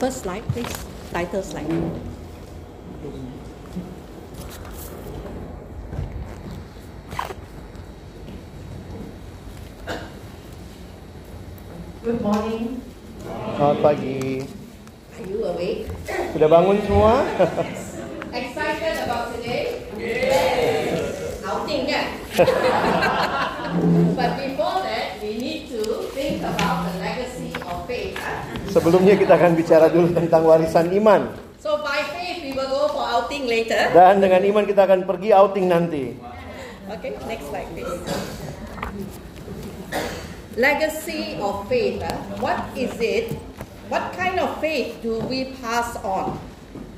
first slide, please. Title slide. Good morning. Selamat pagi Are you awake? Sudah bangun semua? Excited about today? Yes. Outing kan? Sebelumnya kita akan bicara dulu tentang warisan iman So by faith, we will go for outing later. Dan dengan iman kita akan pergi outing nanti Okay, next slide, please. Legacy of faith. huh? What is it? What kind of faith do we pass on?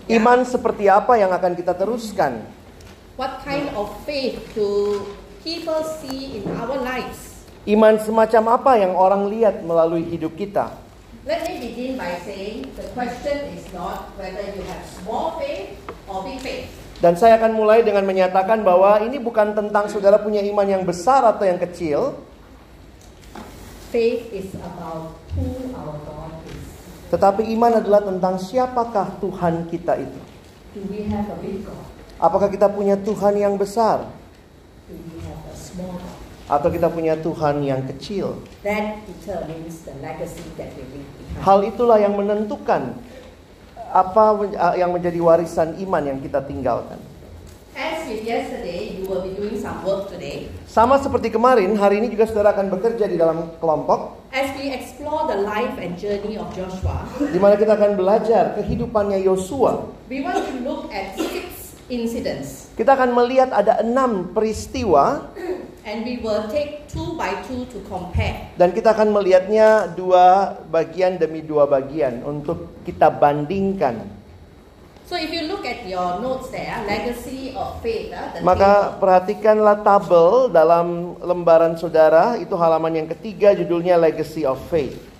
Iman seperti apa yang akan kita teruskan? What kind of faith do people see in our lives? Iman semacam apa yang orang lihat melalui hidup kita? Let me begin by saying the question is not whether you have small faith or big faith. Dan saya akan mulai dengan menyatakan bahwa ini bukan tentang saudara punya iman yang besar atau yang kecil, Faith is about who our God is. tetapi iman adalah tentang siapakah Tuhan kita itu. Do we have a big God? Apakah kita punya Tuhan yang besar Do we have a small God? Atau kita punya Tuhan yang kecil? That determines the legacy that we leave behind. Hal itulah yang menentukan apa yang menjadi warisan iman yang kita tinggalkan. As with yesterday, you will be doing some work today. Sama seperti kemarin, hari ini juga saudara akan bekerja di dalam kelompok As we explore the life and journey of Joshua, di mana kita akan belajar kehidupannya Yosua. we want to look at six incidents Kita akan melihat ada enam peristiwa and we will take two by two to compare. dan kita akan melihatnya dua bagian demi dua bagian untuk kita bandingkan. So if you look at your notes there, legacy of faith, uh, the Maka table, perhatikanlah tabel dalam lembaran saudara itu halaman yang ketiga judulnya Legacy of Faith.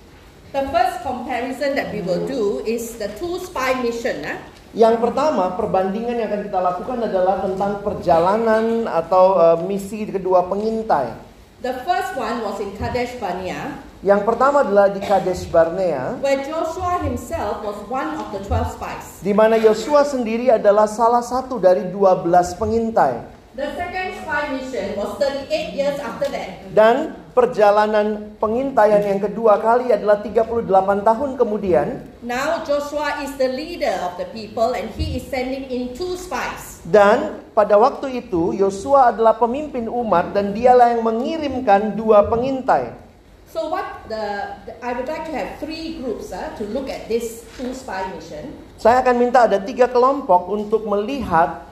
the first comparison that we will do is the two spy mission. uh. Yang pertama, perbandingan yang akan kita lakukan adalah tentang perjalanan atau eh, misi kedua pengintai. The first one was in Kadesh Barnea, Yang pertama adalah di Kadesh Barnea, where Joshua himself was one of the 12 spies. di mana Yosua sendiri adalah salah satu dari 12 pengintai. The second spy mission was 38 years after that. Dan perjalanan pengintaian yang kedua kali adalah 38 tahun kemudian Now Joshua is the leader of the people and he is sending in two spies. dan pada waktu itu Yosua adalah pemimpin umat dan dialah yang mengirimkan dua pengintai. So what the, the- I would like to have three groups uh, to look at this two spy mission. Saya akan minta ada tiga kelompok untuk melihat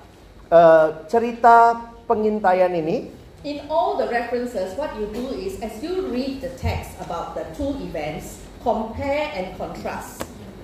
eh, cerita pengintaian ini. In all the references, what you do is as you read the text about the two events, compare and contrast.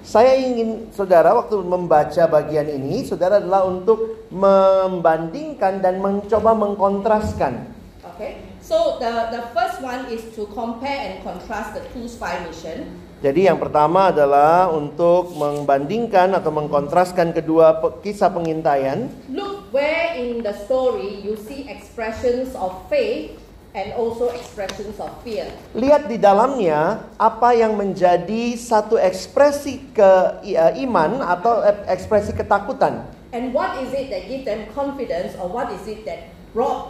Saya ingin saudara waktu membaca bagian ini, saudara adalah untuk membandingkan dan mencoba mengkontraskan. Okay? So the, the first one is to compare and contrast the two spy mission. Jadi yang pertama adalah untuk membandingkan atau mengkontraskan kedua pe- kisah pengintaian. Look where in the story you see expressions of faith and also expressions of fear. Lihat di dalamnya apa yang menjadi satu ekspresi ke eh, iman atau ekspresi ketakutan. And what is it that give them confidence or what is it that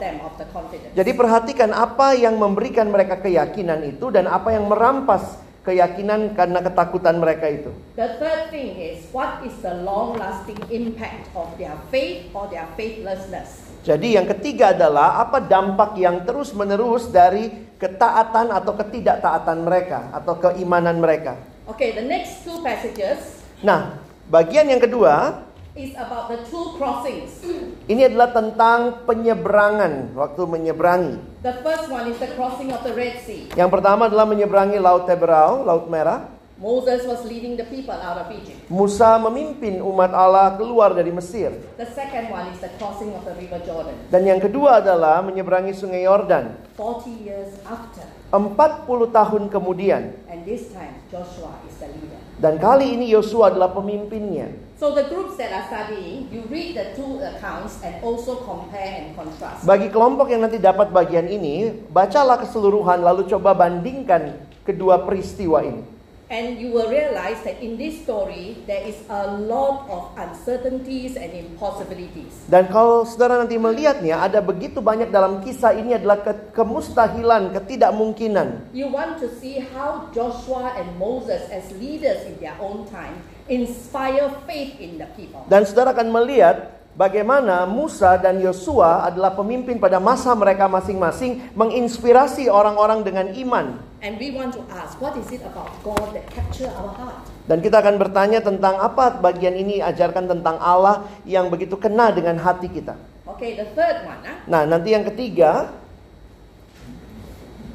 them of the confidence? Jadi perhatikan apa yang memberikan mereka keyakinan itu dan apa yang merampas keyakinan karena ketakutan mereka itu. The third thing is what is the long lasting impact of their faith or their faithlessness? Jadi yang ketiga adalah apa dampak yang terus-menerus dari ketaatan atau ketidaktaatan mereka atau keimanan mereka. Okay, the next two passages Nah, bagian yang kedua is about the two crossings. Ini adalah tentang penyeberangan waktu menyeberangi. The first one is the crossing of the Red Sea. Yang pertama adalah menyeberangi Laut Teberau, Laut Merah. Moses was leading the people out of Egypt. Musa memimpin umat Allah keluar dari Mesir. The second one is the crossing of the River Jordan. Dan yang kedua adalah menyeberangi Sungai Yordan. 40 years after. 40 tahun kemudian. And this time, Joshua is the leader. Dan kali ini Yosua adalah pemimpinnya. So the groups that are studying, you read the two accounts and also compare and contrast. Bagi kelompok yang nanti dapat bagian ini, bacalah keseluruhan lalu coba bandingkan kedua peristiwa ini. And you will realize that in this story, there is a lot of uncertainties and impossibilities. Dan kalau saudara nanti melihatnya, ada begitu banyak dalam kisah ini adalah ke- kemustahilan, ketidakmungkinan. You want to see how Joshua and Moses, as leaders in their own time, inspire faith in the people. Dan saudara akan melihat bagaimana Musa dan Yosua adalah pemimpin pada masa mereka masing-masing menginspirasi orang-orang dengan iman. And we want to ask, what is it about God that capture our heart? Dan kita akan bertanya tentang apa bagian ini ajarkan tentang Allah yang begitu kena dengan hati kita. Okay, the third one, ah, Nah, nanti yang ketiga,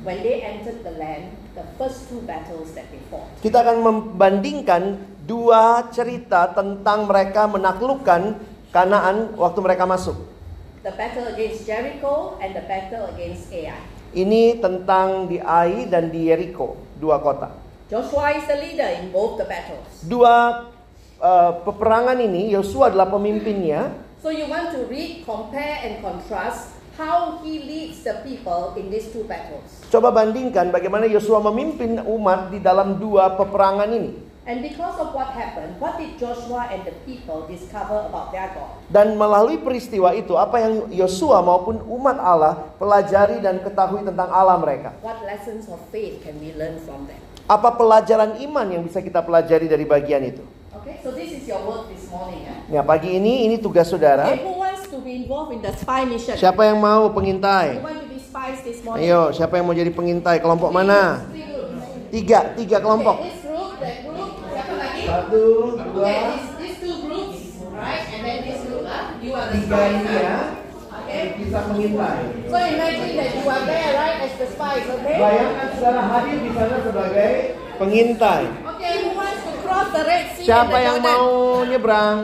when they entered the land, the first two battles that they fought. kita akan membandingkan dua cerita tentang mereka menaklukkan Kanaan waktu mereka masuk. The battle against Jericho and the battle against Ai. Ini tentang di Ai dan di Yeriko, dua kota. Joshua is the leader in both the battles. Dua uh, peperangan ini Yosua adalah pemimpinnya. So you want to read, compare, and contrast how he leads the people in these two battles. Coba bandingkan bagaimana Yosua memimpin umat di dalam dua peperangan ini. And because of what happened, what did Joshua and the people discover about their God? Dan melalui peristiwa itu, apa yang Yosua maupun umat Allah pelajari dan ketahui tentang Allah mereka. What lessons of faith can we learn from them? Apa pelajaran iman yang bisa kita pelajari dari bagian itu? Okay, so this is your work this morning. Eh? Ya, pagi ini ini tugas saudara. Okay, who wants to be involved in the spy mission? Siapa yang mau Who pengintai? want to be spies this morning? Ayo, siapa yang mau jadi pengintai? Kelompok mana? Tiga, tiga kelompok. Okay, this group, that group, Satu, Okay, these, these two groups, right? And then this group, ah, you are the tiga spies. ya. Okay. Bisa mengintai. So imagine that you are there, right, as the spies, okay? Bayangkan saudara hadir di sana sebagai pengintai. Okay, who wants to cross the Red Sea Siapa yang Jordan? mau nyebrang?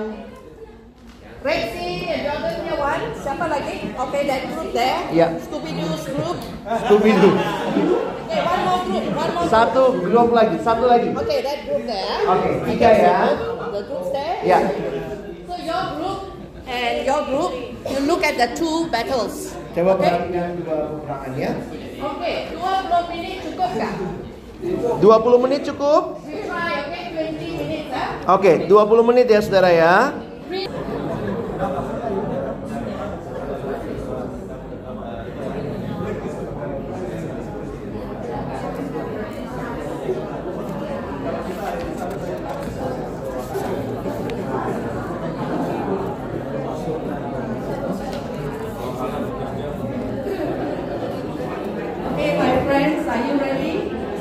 Red Sea and Jordan nya one. Siapa lagi? Okay, that group there. Ya. Scooby Doo's group. Scooby-Doo. Okay, one more group. One more. Satu grup lagi, satu lagi. Okay, that group there. Oke, tiga ya. The groups there. Ya. So your group and your group, you look at the two battles. Coba Okay. perhatikan dua peperangan ya. Okay, 20 minit cukup kah? 20 menit cukup? We try, okay, 20 minutes ah. Oke, 20 menit ya saudara ya.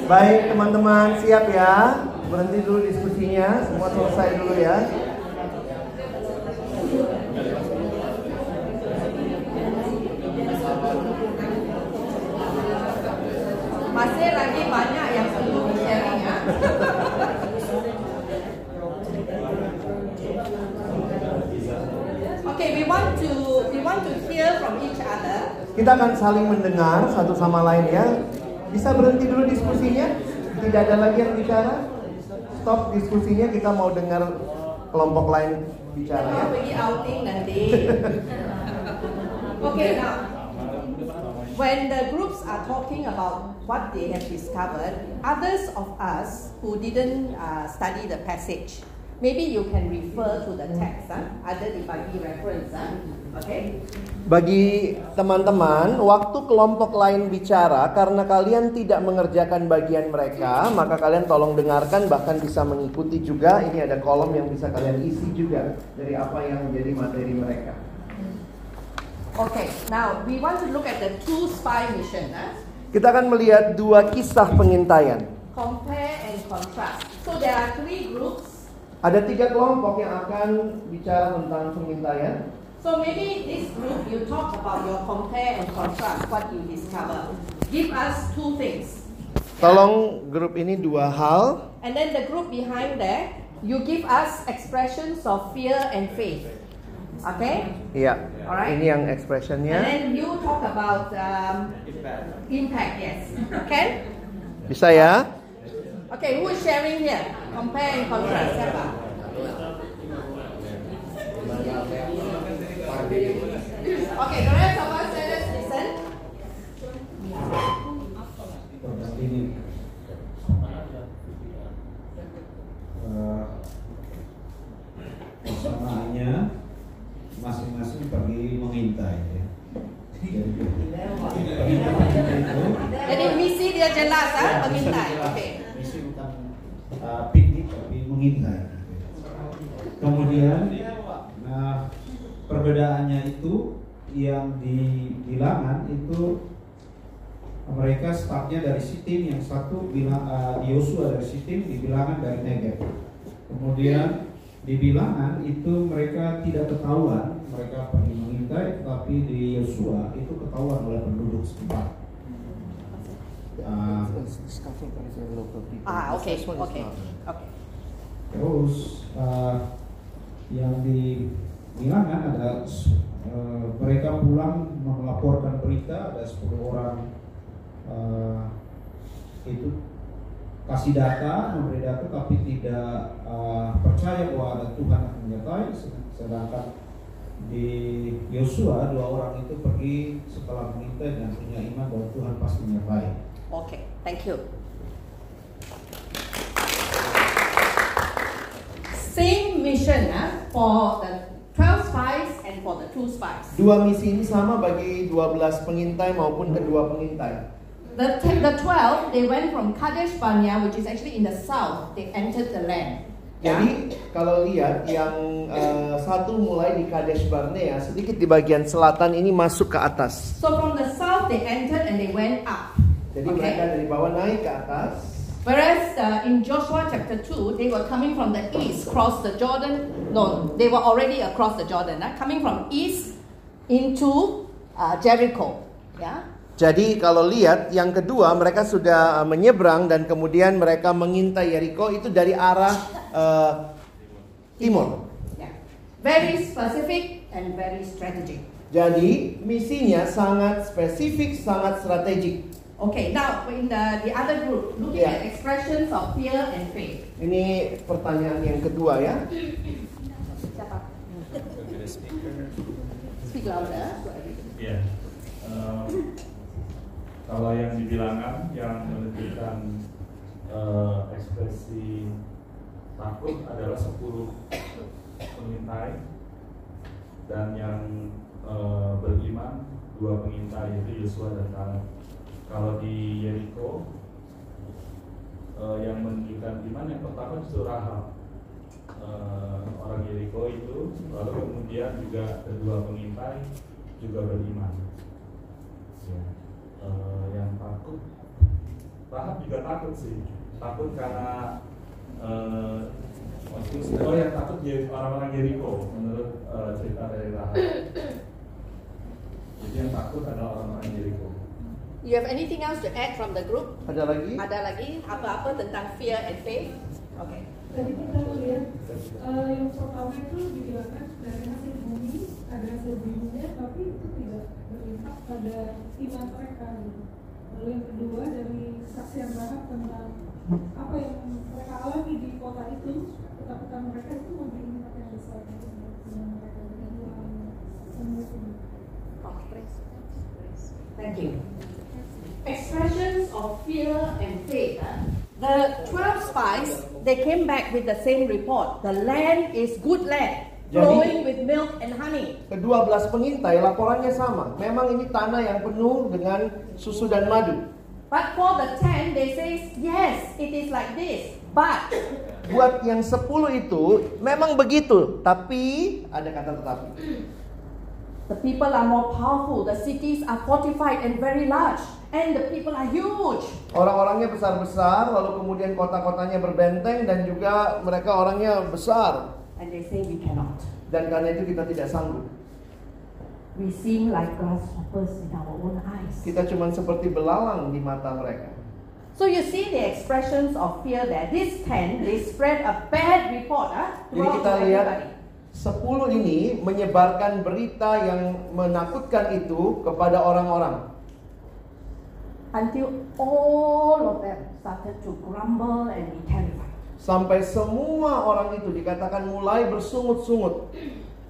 Baik teman-teman, siap ya? Berhenti dulu diskusinya, semua selesai dulu ya. Masih lagi banyak yang perlu sharing ya. Okay, we want to we want to hear from each other. Kita akan saling mendengar satu sama lain ya. Bisa berhenti dulu diskusinya? Tidak ada lagi yang bicara? Stop diskusinya, kita mau dengar kelompok lain bicara ya. Pergi outing nanti. okay, now when the groups are talking about what they have discovered, others of us who didn't uh, study the passage, maybe you can refer to the text. Huh? Ada dibagi reference. Huh? Bagi teman-teman, waktu kelompok lain bicara karena kalian tidak mengerjakan bagian mereka, maka kalian tolong dengarkan bahkan bisa mengikuti juga. Ini ada kolom yang bisa kalian isi juga dari apa yang menjadi materi mereka. Okay. Now we want to look at the two spy mission. Huh? Kita akan melihat dua kisah pengintaian. Compare and contrast. So there are three groups Ada tiga kelompok yang akan bicara tentang pengintaian. So maybe this group you talk about your compare and contrast what you discover. Give us two things. Tolong grup ini dua hal. And then the group behind there, you give us expressions of fear and faith. Okay? Iya. Alright. Ini yang And expressionnya. then you talk about um, impact, yes. Okay? Bisa ya? Okay, who is sharing here? Compare and contrast. Siapa? Okay, the rest of us, let us listen. persamaannya masing-masing pergi mengintai ya. Jadi, misi dia jelas, ah, pengintai. Okay. misi bukan eh, piknik tapi mengintai. Kemudian, nah perbedaannya itu yang di bilangan itu mereka startnya dari Sitim yang satu bilang uh, di Yosua dari Sitim di bilangan dari Negev. Kemudian di bilangan itu mereka tidak ketahuan mereka pergi mengintai, tapi di Yosua itu ketahuan oleh penduduk setempat. Ah, Ah, okay, okay, okay. Terus uh, yang di bilangan ada uh, mereka pulang melaporkan berita ada 10 orang uh, itu kasih data, memberi data tapi tidak uh, percaya bahwa ada Tuhan akan menyertai sedangkan di Yosua dua orang itu pergi setelah mengintai dan punya iman bahwa Tuhan pasti menyertai. Okay, thank you. Same mission ah, for the 12 spies and for the two spies. Dua misi ini sama bagi 12 pengintai maupun kedua pengintai. The, the 12, they went from Kadesh Barnea, which is actually in the south, they entered the land. Yeah? Jadi kalau lihat yang eh, satu mulai di Kadesh Barnea, sedikit di bagian selatan ini masuk ke atas. So from the south, they entered and they went up. Jadi mereka Okay? dari bawah naik ke atas. Whereas uh, in Joshua chapter 2, they were coming from the east, cross the Jordan. No, they were already across the Jordan, ah, coming from east into uh, Jericho. Yeah? Jadi kalau lihat yang kedua mereka sudah eh, menyeberang dan kemudian mereka mengintai Yeriko itu dari arah eh, timur. Yeah. Very specific and very strategic. Jadi misinya sangat spesifik, sangat strategik. Okay, now in the, the other group, looking Yeah. at expressions of fear and faith. Ini pertanyaan yang kedua ya. Siapa? Speak louder. Iya. Eh, kalau yang di bilangan yang menunjukkan eh, ekspresi takut adalah 10 pengintai dan yang eh, beriman dua pengintai itu Yosua dan Kaleb. Kalau di Yeriko eh, yang menunjukkan iman yang pertama justru Rahab. Eh, orang Yeriko itu lalu kemudian juga kedua pengintai juga beriman. Ya. Eh, yang takut Rahab juga takut sih. Takut karena eh, oh yang takut Ye- orang-orang Yeriko menurut eh, cerita dari Rahab. Jadi yang takut adalah orang-orang Yeriko You have anything else to add from the group? Ada lagi? Ada lagi apa-apa tentang fear and faith? Okay. Tadi kita lihat eh, yang pertama itu dibilangkan dari hasil bumi ada hasil buminya, tapi itu tidak berimpact pada iman mereka. Lalu yang kedua dari kesaksian Rahab tentang apa yang mereka alami di kota itu, ketakutan mereka itu memberi impact yang besar dengan mereka. Thank you. Expressions of fear and faith. The 12 spies, they came back with the same report. The land is good land, flowing with milk and honey. Kedua belas pengintai laporannya sama. Memang ini tanah yang penuh dengan susu dan madu. But for the 10, they say, yes, it is like this. But Buat yang sepuluh itu memang begitu, tapi ada kata tetapi. The people are more powerful. The cities are fortified and very large. And the people are huge. Orang-orangnya besar-besar, lalu kemudian kota-kotanya berbenteng dan juga mereka orangnya besar. And they say we cannot. Dan karena itu kita tidak sanggup. We seem like grasshoppers in our own eyes. Kita cuma seperti belalang di mata mereka. So you see the expressions of fear there. This ten, they spread a bad report huh, Jadi throughout kita lihat everybody. 10 ini menyebarkan berita yang menakutkan itu kepada orang-orang. Until all of them started to grumble and be terrified. Sampai semua orang itu dikatakan mulai bersungut-sungut.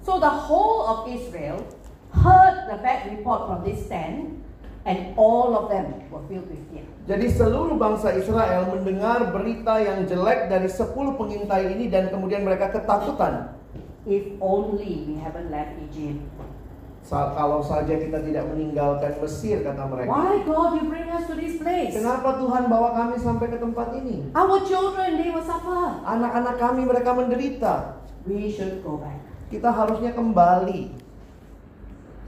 So the whole of Israel heard the bad report from this ten, and all of them were filled with fear. Jadi seluruh bangsa Israel mendengar berita yang jelek dari 10 pengintai ini dan kemudian mereka ketakutan. If only we haven't left Egypt. Saat kalau saja kita tidak meninggalkan Mesir kata mereka. Why God you bring us to this place? Kenapa Tuhan bawa kami sampai ke tempat ini? Our children they will suffer. Anak-anak kami mereka menderita. We should go back. Kita harusnya kembali.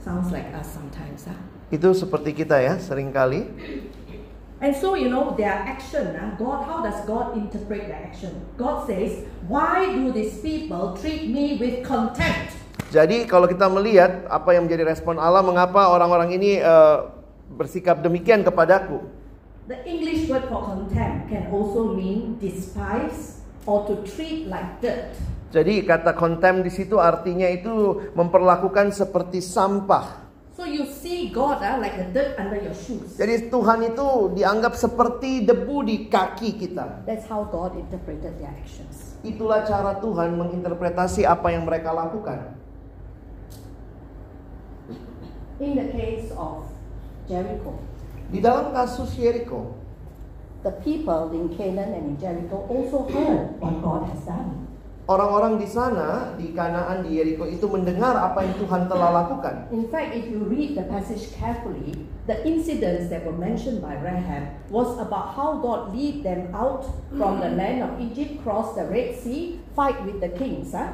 Sounds like us sometimes, huh? Itu seperti kita ya, sering kali. And so, you know, their action, uh, God, how does God interpret their action? God says, Why do these people treat me with contempt? Jadi kalau kita melihat apa yang menjadi respon Allah, mengapa orang-orang ini eh, bersikap demikian kepadaku? The English word for contempt can also mean despise or to treat like dirt. Jadi kata contempt di situ artinya itu memperlakukan seperti sampah. So you see God uh, like a dirt under your shoes. Jadi Tuhan itu dianggap seperti debu di kaki kita. That's how God interpreted their actions. Itulah cara Tuhan menginterpretasi apa yang mereka lakukan. In the case of Jericho, Di dalam kasus Yeriko, the people in Canaan and in Jericho also heard what God has done. Orang-orang di sana di Kanaan di Yeriko itu mendengar apa yang Tuhan telah lakukan. In fact, if you read the passage carefully, the incidents that were mentioned by Rahab was about how God lead them out from the land of Egypt, cross the Red Sea, fight with the kings. Huh?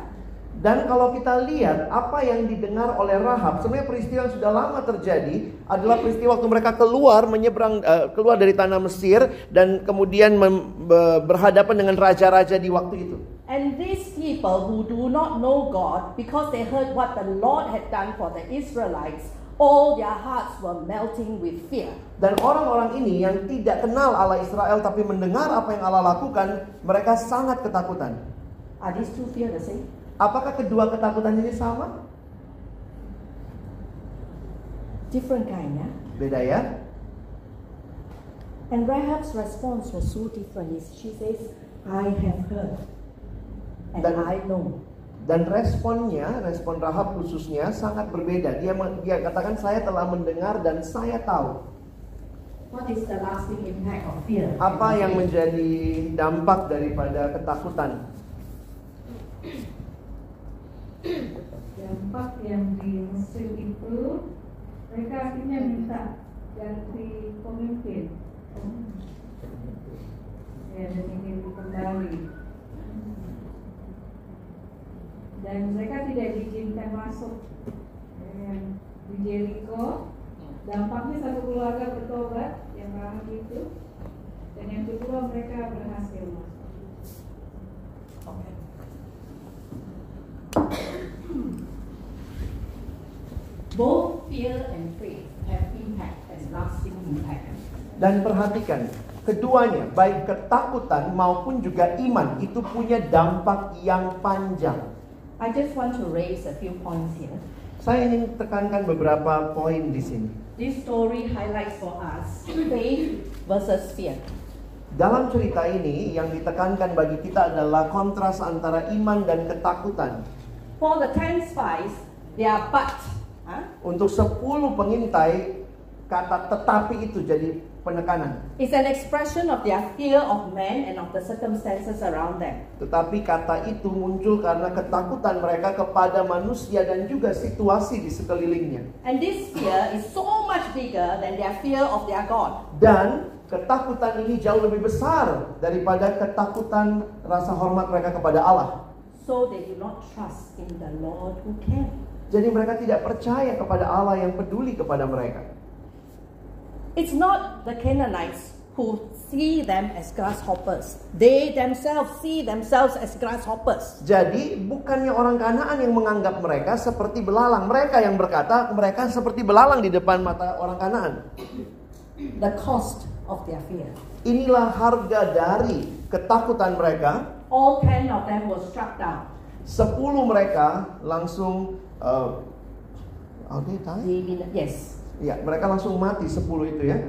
Dan kalau kita lihat apa yang didengar oleh Rahab, sebenarnya peristiwa yang sudah lama terjadi adalah peristiwa waktu mereka keluar menyeberang eh, keluar dari tanah Mesir dan kemudian berhadapan dengan raja-raja di waktu itu. And these people who do not know God, because they heard what the Lord had done for the Israelites, all their hearts were melting with fear. Dan orang-orang ini yang tidak kenal Allah Israel tapi mendengar apa yang Allah lakukan, mereka sangat ketakutan. Are these two fear the same? Apakah kedua ketakutan ini sama? Different kind, yeah? Beda ya. And Rahab's response was so different. She says, I have heard Dan- I know. Dan responnya, respon Rahab khususnya sangat berbeda. Dia dia katakan saya telah mendengar dan saya tahu What is the lasting impact of fear? apa yang menjadi dampak daripada ketakutan. dampak yang di Mesir itu mereka akhirnya minta ganti pemimpin ya dan ingin kembali dan mereka tidak diizinkan masuk. Ya, di Jericho dampaknya satu keluarga bertobat yang Rahab itu. Dan yang kedua mereka berhasil masuk. Both fear and faith have impact and lasting impact. Dan perhatikan, keduanya baik ketakutan maupun juga iman itu punya dampak yang panjang. I just want to raise a few points here. Saya ingin tekankan beberapa poin di sini. This story highlights for us faith versus fear. Dalam cerita ini yang ditekankan bagi kita adalah kontras antara iman dan ketakutan. For the ten spies, their but huh, Untuk 10 pengintai kata tetapi itu jadi penekanan. is an expression of their fear of man and of the circumstances around them. Tetapi kata itu muncul karena ketakutan mereka kepada manusia dan juga situasi di sekelilingnya. And this fear is so much bigger than their fear of their God. Dan ketakutan ini jauh lebih besar daripada ketakutan rasa hormat mereka kepada Allah. So they do not trust in the Lord who can. Jadi mereka tidak percaya kepada Allah yang peduli kepada mereka. It's not the Canaanites who see them as grasshoppers. They themselves see themselves as grasshoppers. Jadi bukannya orang Kanaan yang menganggap mereka seperti belalang. Mereka yang berkata mereka seperti belalang di depan mata orang Kanaan. The cost of their fear. Inilah harga dari ketakutan mereka. All ten of them were struck down. Sepuluh mereka langsung uh, they die? They- yes, Ya, mereka langsung mati sepuluh itu ya.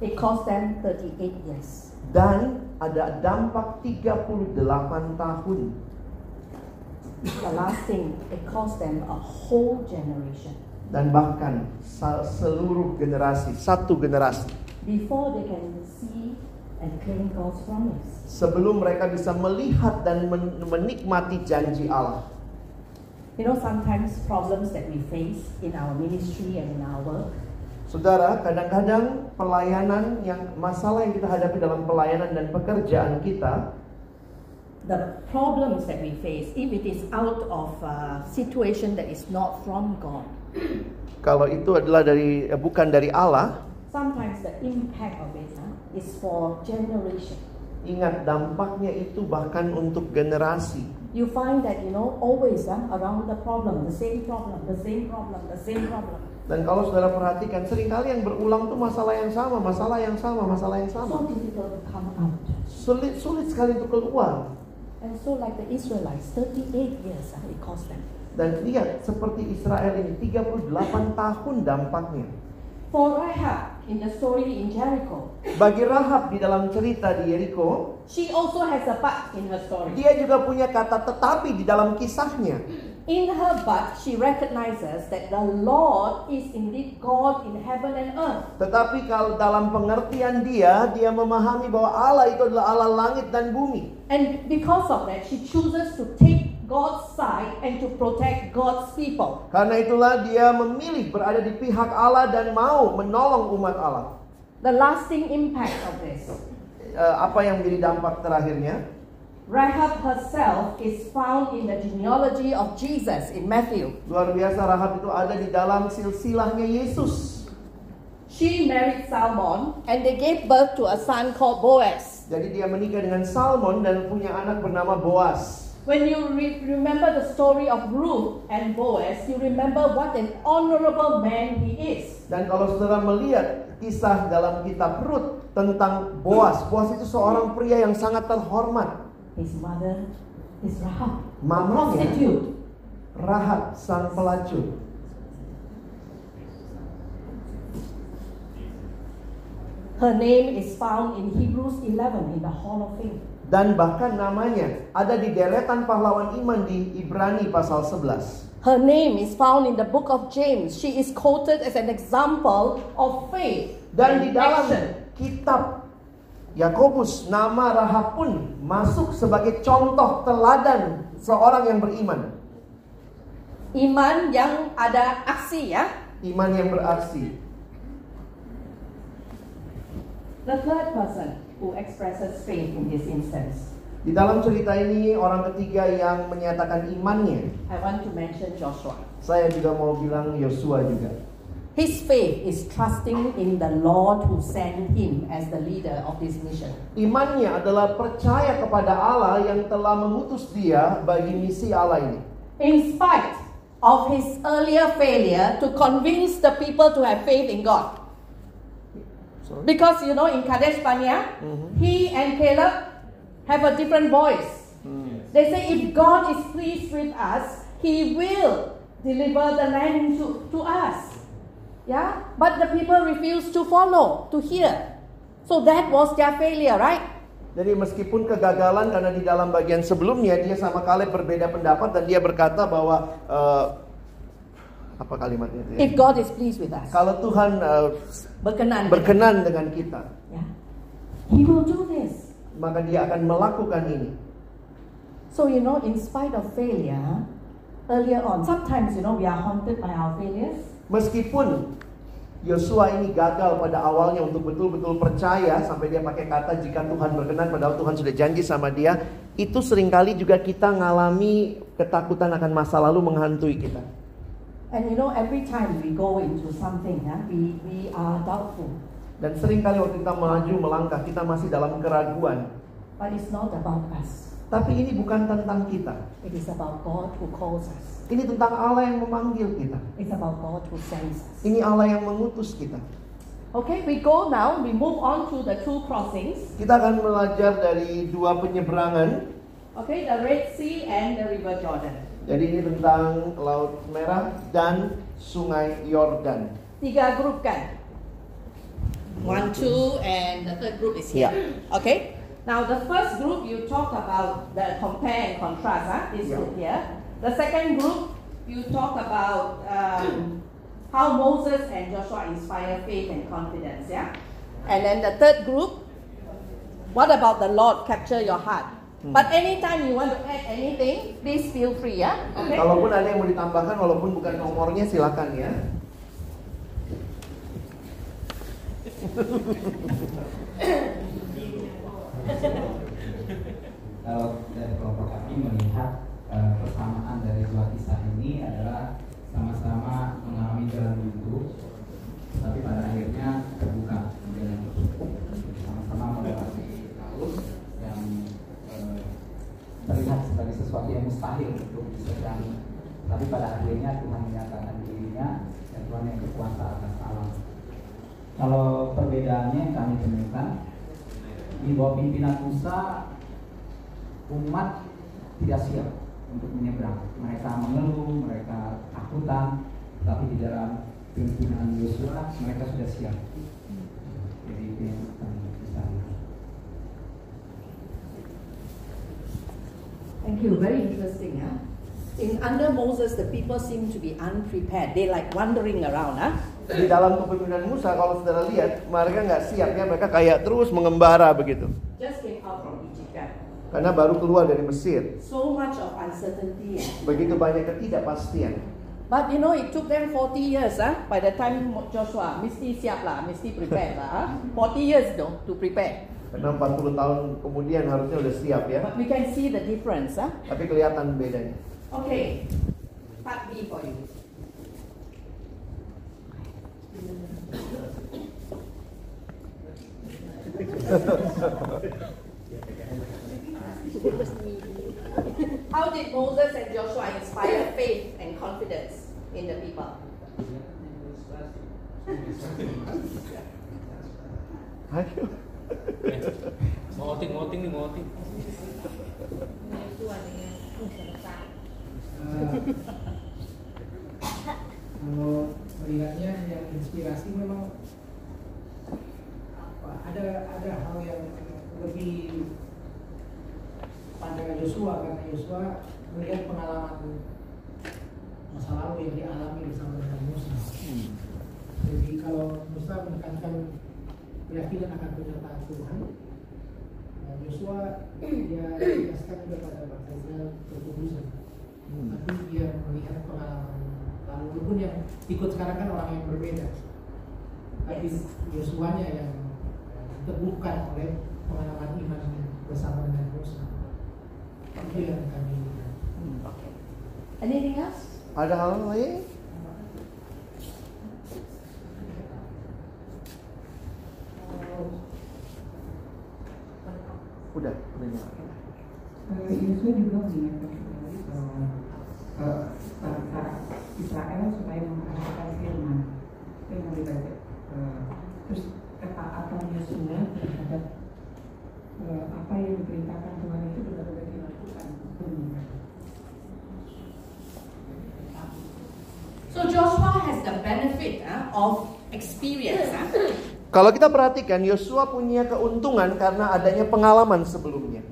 it cost them 38 years. Dan ada dampak 38 tahun. The last thing, it cost them a whole generation Dan bahkan seluruh generasi, satu generasi. before they can see and claim God's promise. Sebelum mereka bisa melihat dan men- menikmati janji Allah. You know, sometimes problems that we face in our ministry and in our work, Saudara, kadang-kadang pelayanan yang masalah yang kita hadapi dalam pelayanan dan pekerjaan kita the problems that we face, if it is out of a situation that is not from God, kalau itu adalah dari eh, bukan dari Allah, sometimes the impact of it huh, is for generation. ingat dampaknya itu bahkan untuk generasi. You find that you know always huh, around the problem, the same problem, the same problem, the same problem. Dan kalau saudara perhatikan, sering kali yang berulang tuh masalah yang sama, masalah yang sama, masalah yang So sama. difficult to come out. Sulit sulit sekali untuk keluar. And so like the Israelites, 38 years it cost them. Dan lihat seperti Israel ini 38 tahun dampaknya. For Rahab in the story in Jericho, Bagi Rahab di dalam cerita di Yeriko, she also has a but in her story. dia juga punya kata tetapi di dalam kisahnya. In her but, she recognizes that the Lord is indeed God in heaven and earth. Tetapi kalau dalam pengertian dia, dia memahami bahwa Allah itu adalah Allah langit dan bumi. And because of that, she chooses to take God's side and to protect God's people. Karena itulah dia memilih berada di pihak Allah dan mau menolong umat Allah. The lasting impact of this Eh, apa yang menjadi dampak terakhirnya? Rahab herself is found in the genealogy of Jesus in Matthew. Luar biasa Rahab itu ada di dalam silsilahnya Yesus. She married Salmon and they gave birth to a son called Boaz. Jadi dia menikah dengan Salmon dan punya anak bernama Boas. When you re- remember the story of Ruth and Boaz, you remember what an honorable man he is. Dan kalau saudara melihat kisah dalam kitab Rut tentang Boas, Boas itu seorang pria yang sangat terhormat. His mother is Rahab, Mamanya. Rahab sang pelacur. Her name is found in Hebrews 11 in the Hall of Fame. Dan bahkan namanya ada di deretan pahlawan iman di Ibrani pasal 11. Her name is found in the book of James. She is quoted as an example of faith Dan di dalam action. kitab Yakobus nama Rahab pun masuk sebagai contoh teladan seorang yang beriman. Iman yang ada aksi ya. Iman yang beraksi. The third person who expresses faith in this instance. Di dalam cerita ini orang ketiga yang menyatakan imannya. I want to mention Joshua. Saya juga mau bilang Yosua juga. His faith is trusting in the Lord who sent him as the leader of this mission. Imannya adalah percaya kepada Allah yang telah mengutus dia bagi misi Allah ini. In spite of his earlier failure to convince the people to have faith in God. Sorry. Because you know, in Kadesh Barnea, he and Caleb have a different voice. They say, if God is pleased with us, he will deliver the land to, to us. Yeah? But the people refuse to follow, to hear. So that was their failure, right? Jadi meskipun kegagalan karena di dalam bagian sebelumnya dia sama Kaleb berbeda pendapat dan dia berkata bahwa eh, apa kalimatnya itu ya? If God is pleased with us, Kalau Tuhan eh, berkenan. berkenan dengan kita, Yeah. He will do this. maka dia akan melakukan ini. So, you know, in spite of failure, earlier on, sometimes, you know, we are haunted by our failures. Meskipun Yosua ini gagal pada awalnya untuk betul-betul percaya sampai dia pakai kata jika Tuhan berkenan padahal Tuhan sudah janji sama dia, itu sering kali juga kita ngalami ketakutan akan masa lalu menghantui kita. And you know, every time we go into something, huh, we, we are doubtful. Dan sering kali waktu kita maju melangkah, kita masih dalam keraguan. But it's not about us. Tapi ini bukan tentang kita. It is about God who calls us. Ini tentang Allah yang memanggil kita. It's about God who sends us. Ini Allah yang mengutus kita. Okay, we go now. We move on to the two crossings. Kita akan belajar dari dua penyeberangan. Okay, the Red Sea and the River Jordan. Jadi ini tentang Laut Merah dan Sungai Yordan. Tiga grup kan? One, two, and the third group is here. Okay. Now the first group you talk about the compare and contrast. Huh? This Yeah. group here. The second group you talk about um, how Moses and Joshua inspire faith and confidence. Yeah. And then the third group. What about the Lord capture your heart? But anytime you want to add anything, please feel free. Yeah. Okay. Kalaupun ada yang mau ditambahkan, walaupun bukan nomornya, silakan ya. kalau dari kelompok kami melihat eh, persamaan dari dua kisah ini adalah sama-sama mengalami jalan buntu, tapi pada akhirnya terbuka jalan tersebut. Sama-sama melewati laut yang eh, terlihat sebagai sesuatu yang mustahil untuk diseberang, tapi pada akhirnya Tuhan menyatakan dirinya dan Berkuasa atas alam. Kalau perbedaannya kami temukan di bawah pimpinan Musa umat tidak siap untuk menyeberang. Mereka mengeluh, mereka takutan, tapi di dalam pimpinan Yosua mereka sudah siap. Jadi itu. Thank you. Very interesting. Huh? In under Moses, the people seem to be unprepared. They like wandering around. Huh? Di dalam kepemimpinan Musa, kalau saudara lihat, mereka nggak siap ya, mereka kayak terus mengembara begitu. Just came out from Egypt. kan? Karena baru keluar dari Mesir. So much of uncertainty. Begitu banyak ketidakpastian. But you know, it took them 40 years. Huh? By the time Joshua, mesti siap lah, mesti prepare lah. Huh? 40 years though to prepare. Karena 40 tahun kemudian harusnya udah siap ya. But we can see the difference. Huh? Tapi kelihatan bedanya. Okay, part B for you. How did Moses and Joshua inspire faith and confidence in the people? Ayo. mau outing mau outing nih mau kalau melihatnya yang inspirasi memang apa ada ada hal yang lebih pada Yosua karena Yosua melihat pengalaman masa lalu yang dialami bersama dengan Musa. Jadi kalau Musa menekankan keyakinan akan pernyataan Tuhan, Yosua dia jelaskan juga pada bangsa Israel kekudusan. Tapi dia melihat pengalaman lalu walaupun yang ikut sekarang kan orang yang berbeda. Tapi Yosuanya yang diteguhkan oleh pengalaman iman bersama dengan Musa. Itu yang kami lihat. Okay. Anything else? Ada hal lain? Udah, udah nyala. Eh, Yosua juga mengingatkan eh, bangsa Israel supaya mengerjakan firman itu yang dibaca Eh, terus ketaatan Yosua terhadap eh, apa yang diperintahkan Tuhan itu benar-benar dilakukan So Joshua has the benefit ah, of experience. ah. Kalau kita perhatikan, Yosua punya keuntungan karena adanya pengalaman sebelumnya.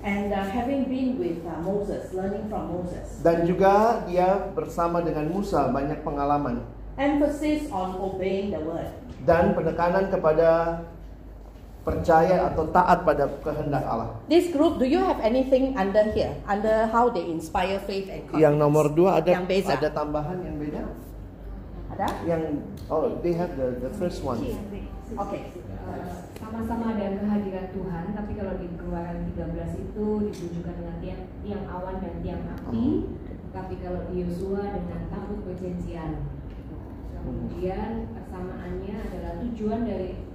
And uh, having been with uh, Moses, learning from Moses, Dan juga dia bersama dengan Musa banyak pengalaman. emphasis on obeying the word. Dan penekanan kepada percaya atau taat pada kehendak Allah. This group, do you have anything under here? Under how they inspire faith and confidence? Yang nomor dua ada Yang beza. ada tambahan yang beda. Ada? Yang oh they have the the first one. Okay. Eh, sama-sama ada kehadiran Tuhan, tapi kalau di Keluaran 13 itu ditunjukkan dengan tiang, tiang awan dan tiang api, tapi kalau di Yosua dengan tabut perjanjian. Kemudian persamaannya adalah tujuan dari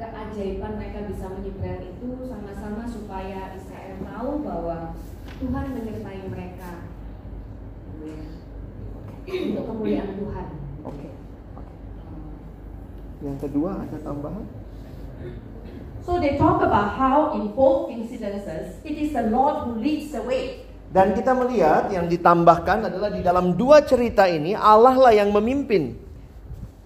keajaiban mereka bisa menyeberang itu sama-sama supaya Israel tahu bahwa Tuhan menyertai mereka untuk kemuliaan Tuhan. Oke. Yang kedua ada tambahan? So they talk about how in both incidences it is the Lord who leads the way. Dan kita melihat yang ditambahkan adalah di dalam dua cerita ini Allah lah yang memimpin.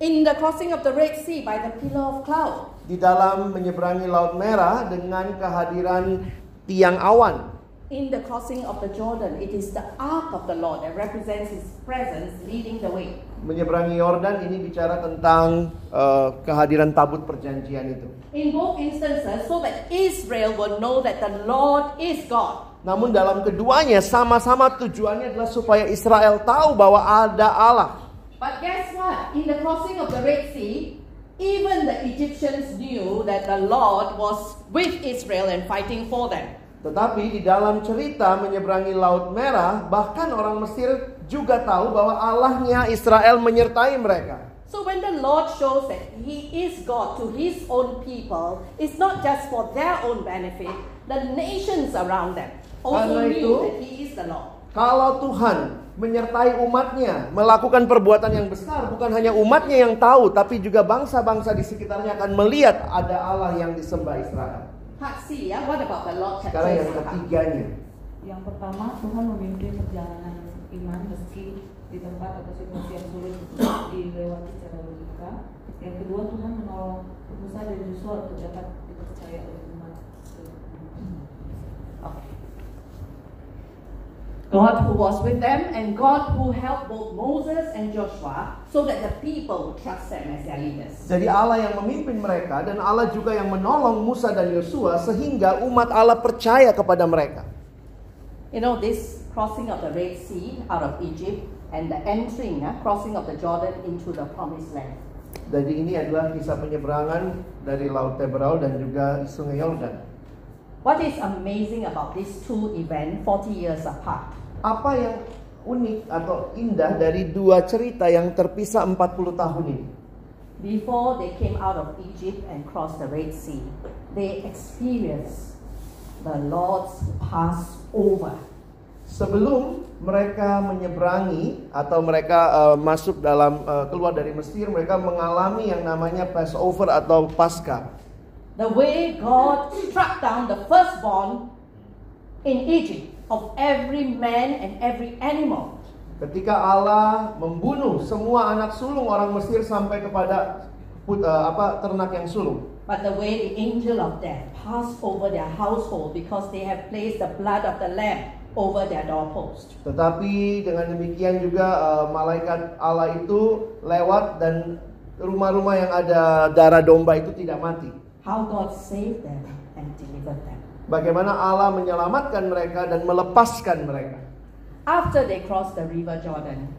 In the crossing of the Red Sea by the pillar of cloud. Di dalam menyeberangi Laut Merah dengan kehadiran tiang awan. In the crossing of the Jordan, it is the ark of the Lord that represents His presence leading the way. Menyeberangi Yordan ini bicara tentang uh, kehadiran tabut perjanjian itu. In both instances, so that Israel will know that the Lord is God. Namun dalam keduanya sama-sama tujuannya adalah supaya Israel tahu bahwa ada Allah. But guess what? In the crossing of the Red Sea, even the Egyptians knew that the Lord was with Israel and fighting for them. Tetapi di dalam cerita menyeberangi Laut Merah, bahkan orang Mesir juga tahu bahwa Allahnya Israel menyertai mereka. So when the Lord shows that He is God to His own people, it's not just for their own benefit, the nations around them also Karena knew itu, that He is the Lord. Kalau Tuhan menyertai umatnya melakukan perbuatan yang besar, bukan hanya umatnya yang tahu, tapi juga bangsa-bangsa di sekitarnya akan melihat ada Allah yang disembah Israel. Part C, ya. What about the Lord Sekarang yang chapter? ketiganya, Yang pertama, Tuhan memimpin perjalanan iman meski di tempat atau situasi yang sulit dilewati secara logika. Yang kedua, Tuhan menolong Musa dan Yosua untuk dapat dipercaya oleh umat. God who was with them and God who helped both Moses and Joshua so that the people would trust them as their leaders. Jadi Allah yang memimpin mereka dan Allah juga yang menolong Musa dan Yosua sehingga umat Allah percaya kepada mereka. You know, this crossing of the Red Sea out of Egypt and the entering, uh, crossing of the Jordan into the promised land. Jadi ini adalah kisah penyeberangan dari Laut Teberau dan juga Sungai Yordan. What is amazing about these two events 40 years apart? Apa yang unik atau indah dari dua cerita yang terpisah 40 tahun ini? Before they came out of Egypt and crossed the Red Sea, they experienced the Lord's Passover. Sebelum mereka menyeberangi atau mereka uh, masuk dalam uh, keluar dari Mesir, mereka mengalami yang namanya Passover atau Paskah. The way God struck down the firstborn in Egypt of every man and every animal. Ketika Allah membunuh semua anak sulung orang Mesir sampai kepada put, uh, apa ternak yang sulung. But the way the angel of death passed over their household because they have placed the blood of the lamb over their doorpost. Tetapi dengan demikian juga uh, malaikat Allah itu lewat dan rumah-rumah yang ada darah domba itu tidak mati. How God saved them and delivered them. Bagaimana Allah menyelamatkan mereka dan melepaskan mereka. After they crossed the river Jordan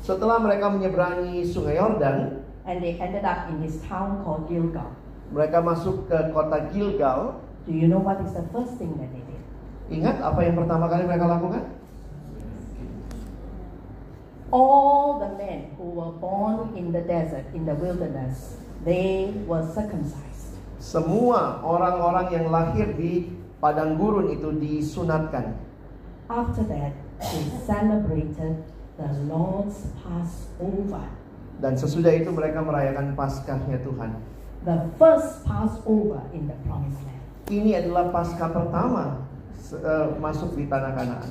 Setelah mereka menyeberangi Sungai Yordan, and they ended up in this town called Gilgal. mereka masuk ke kota Gilgal. Do you know what is the first thing that they did? Ingat apa yang pertama kali mereka lakukan? All the men who were born in the desert, in the wilderness, they were circumcised. Semua orang-orang yang lahir di padang gurun itu disunatkan. After that, they celebrated the Lord's Passover. Dan sesudah itu mereka merayakan Paskahnya Tuhan. The first Passover in the promised land. Ini adalah Paskah pertama uh, masuk di tanah Kanaan.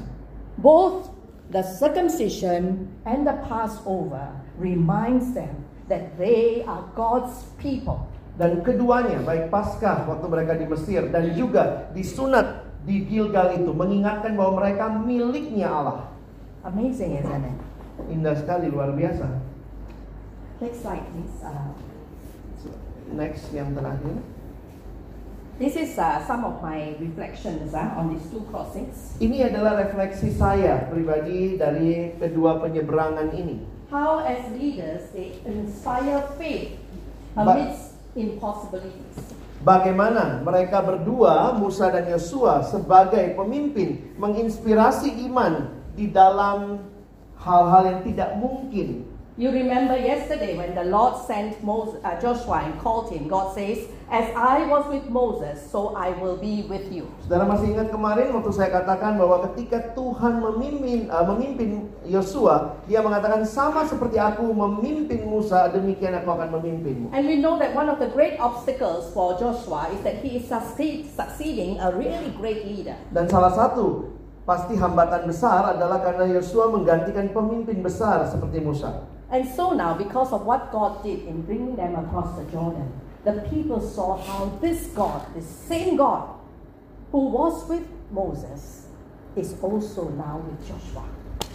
Both the circumcision and the Passover reminds them that they are God's people. Dan keduanya, baik Paskah waktu mereka di Mesir dan juga disunat di Gilgal itu mengingatkan bahwa mereka miliknya Allah. Amazing, isn't it? Indah sekali, luar biasa. Next slide, please. Uh, Next yang terakhir. this is uh, some of my reflections uh, on these two crossings. Ini adalah refleksi saya pribadi dari kedua penyeberangan ini. How, as leaders, they inspire faith amidst impossibilities. Bagaimana mereka berdua, Musa dan Yosua sebagai pemimpin menginspirasi iman di dalam hal-hal yang tidak mungkin You remember yesterday when the Lord sent Moses, uh, Joshua and called him, God says, As I was with Moses, so I will be with you. Saudara masih ingat kemarin waktu saya katakan bahwa ketika Tuhan memimpin uh, memimpin Yosua, dia mengatakan sama seperti aku memimpin Musa, demikian aku akan memimpinmu. And we know that one of the great obstacles for Joshua is that he is succeed, succeeding a really great leader. Dan salah satu pasti hambatan besar adalah karena Yosua menggantikan pemimpin besar seperti Musa. And so now, because of what God did in bringing them across the Jordan, the people saw how this God, the same God who was with Moses, is also now with Joshua.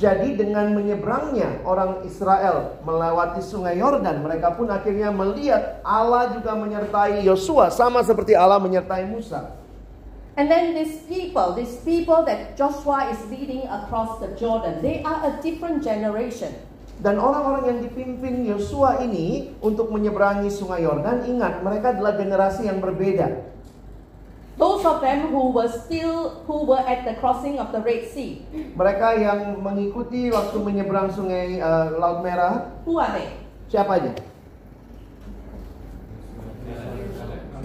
Jadi dengan menyeberangnya orang Israel melewati sungai Yordan, mereka pun akhirnya melihat Allah juga menyertai Yosua sama seperti Allah menyertai Musa. And then these people, these people that Joshua is leading across the Jordan, they are a different generation. Dan orang-orang yang dipimpin Yosua ini untuk menyeberangi sungai Yordan, ingat mereka adalah generasi yang berbeda. Those of them who were still who were at the crossing of the Red Sea. Mereka yang mengikuti waktu menyeberang sungai uh, Laut Merah. Who are they? Siapa aja?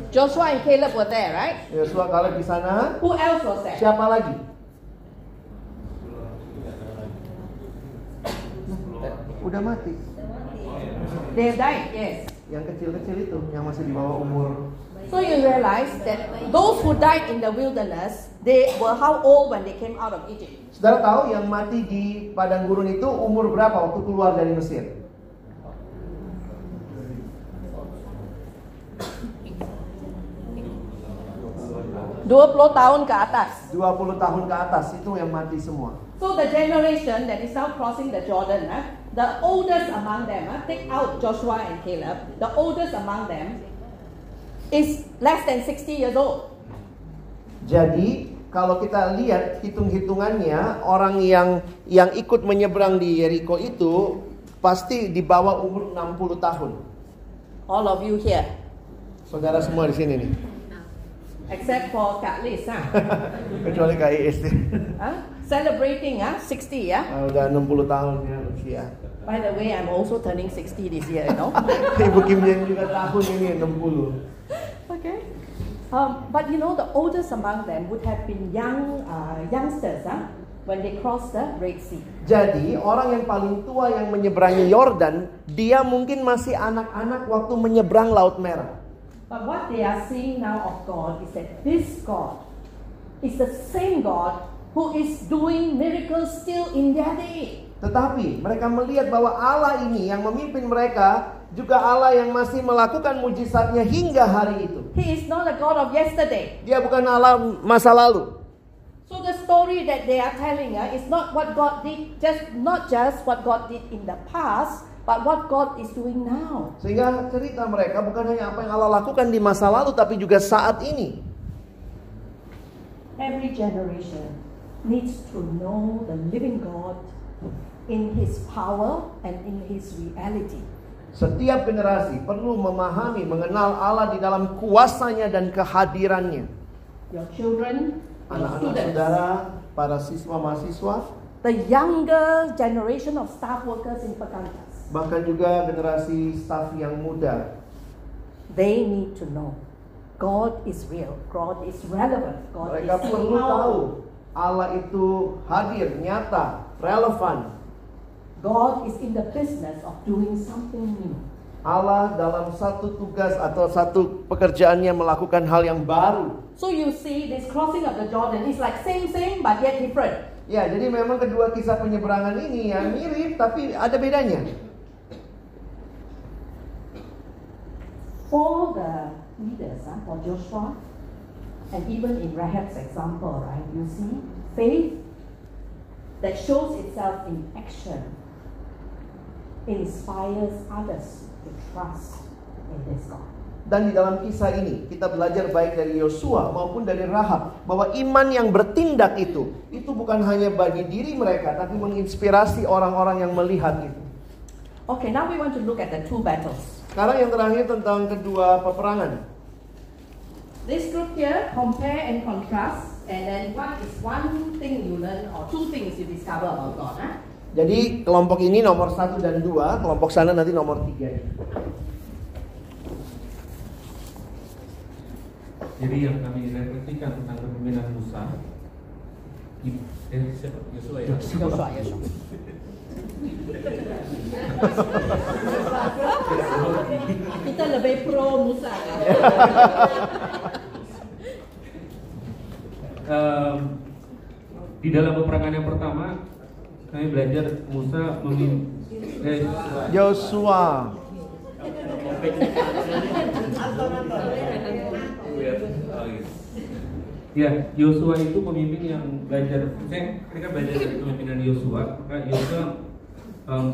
Joshua and Caleb were there, right? Yosua Caleb di sana. Who else was there? Siapa lagi? Udah mati. They died, yes. Yang kecil-kecil itu, yang masih di bawah umur. So you realize that those who died in the wilderness, they were how old when they came out of Egypt? Saudara tahu yang mati di padang gurun itu umur berapa waktu keluar dari Mesir? Dua puluh tahun ke atas. 20 tahun ke atas itu yang mati semua. So the generation that is now crossing the Jordan, uh, the oldest among them, uh, take out Joshua and Caleb, the oldest among them is less than 60 years old. Jadi kalau kita lihat hitung-hitungannya orang yang yang ikut menyeberang di Yeriko itu pasti di bawah umur 60 tahun. All of you here, Saudara semua di sini nih. except for Kak Liz, huh? Kecuali Kak Iis huh? Celebrating, huh? 60, yeah? Ah, udah 60 tahun ya usia. By the way, I'm also turning 60 this year, you know? Ibu Kim Jeng juga tahun ini 60. okay. Um, but you know, the oldest among them would have been young uh, youngsters, huh? When they crossed the Red Sea. Jadi orang yang paling tua yang menyeberangi Yordan, dia mungkin masih anak-anak waktu menyeberang Laut Merah. But what they are seeing now of God is that this God is the same God who is doing miracles still in their day. Tetapi mereka melihat bahwa Allah ini yang memimpin mereka juga Allah yang masih melakukan mujizatnya hingga hari itu. He is not a God of yesterday. Dia bukan Allah masa lalu. So the story that they are telling uh, is not what God did, just not just what God did in the past, but what God is doing now. Sehingga cerita mereka bukan hanya apa yang Allah lakukan di masa lalu tapi juga saat ini. Every generation needs to know the living God in His power and in His reality. Setiap generasi perlu memahami, mengenal Allah di dalam kuasanya dan kehadirannya. Your children, Anak-anak students, saudara, para siswa mahasiswa, the younger generation of staff workers in Pekantas, bahkan juga generasi staf yang muda. they need to know God is real, God is relevant, God Mereka is perlu tahu. Allah itu hadir, nyata, relevan. God is in the business of doing something new. Allah dalam satu tugas atau satu pekerjaannya melakukan hal yang baru. So you see, this crossing of the Jordan is like same, same, but yet different. Ya, jadi memang kedua kisah penyeberangan ini ya mirip tapi ada bedanya. For the leaders, huh, for Joshua, and even in Rahab's example, right, you see faith that shows itself in action inspires others to trust in this God. Dan di dalam kisah ini kita belajar baik dari Yosua maupun dari Rahab bahwa iman yang bertindak itu itu bukan hanya bagi diri mereka tapi menginspirasi orang-orang yang melihat itu. Okay, now we want to look at the two battles. Sekarang yang terakhir tentang kedua peperangan. This group here, compare and contrast, and then what is one thing you learn or two things you discover about God? Huh? Jadi kelompok ini nomor satu dan dua, kelompok sana nanti nomor tiga. Jadi yang kami refleksikan tentang kepemimpinan Musa, eh siapa? Yosua ya. Joshua. Kita lebih pro Musa. Em, di dalam peperangan yang pertama, kami belajar Musa memimpin. Eh, Joshua. Ya, Yosua itu pemimpin yang belajar. Saya ketika belajar dari kepemimpinan Yosua, maka Yosua em,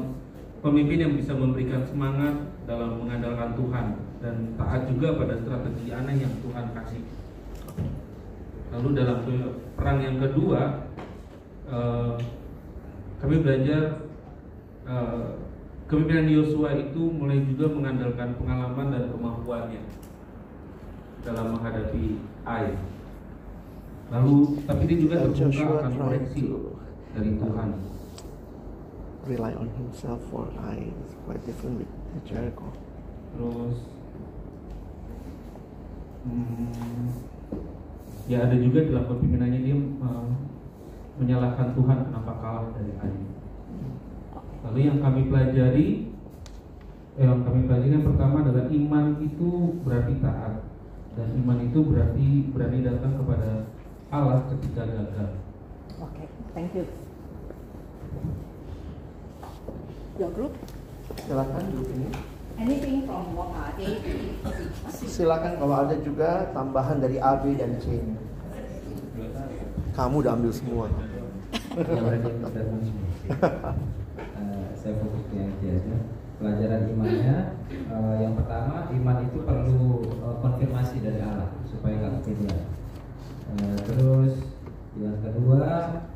pemimpin yang bisa memberikan semangat dalam mengandalkan Tuhan dan taat juga pada strategi aneh yang Tuhan kasih. Lalu dalam pe- perang yang kedua, eh, kami belajar eh, kepemimpinan Yosua itu mulai juga mengandalkan pengalaman dan kemampuannya dalam menghadapi air. Lalu, tapi dia juga terbuka akan koreksi dari Tuhan. rely on himself for I is quite different with Jericho. Terus, hmm, ya ada juga dalam kepemimpinannya dia eh, menyalahkan Tuhan kenapa kalah dari air. Lalu yang kami pelajari, eh, yang kami pelajari yang pertama adalah iman itu berarti taat dan iman itu berarti berani datang kepada Allah ketika gagal. Okay, thank you. Your group? Silakan dulu ini. Anything from what A to C? Silakan kalau ada juga tambahan dari A, B dan C. Kamu udah ambil semua. Berarti udah semua. Eh, saya fokus ke yang aja. Pelajaran imannya eh, yang pertama iman itu perlu eh, konfirmasi dari Allah supaya nggak. Eh, terus yang kedua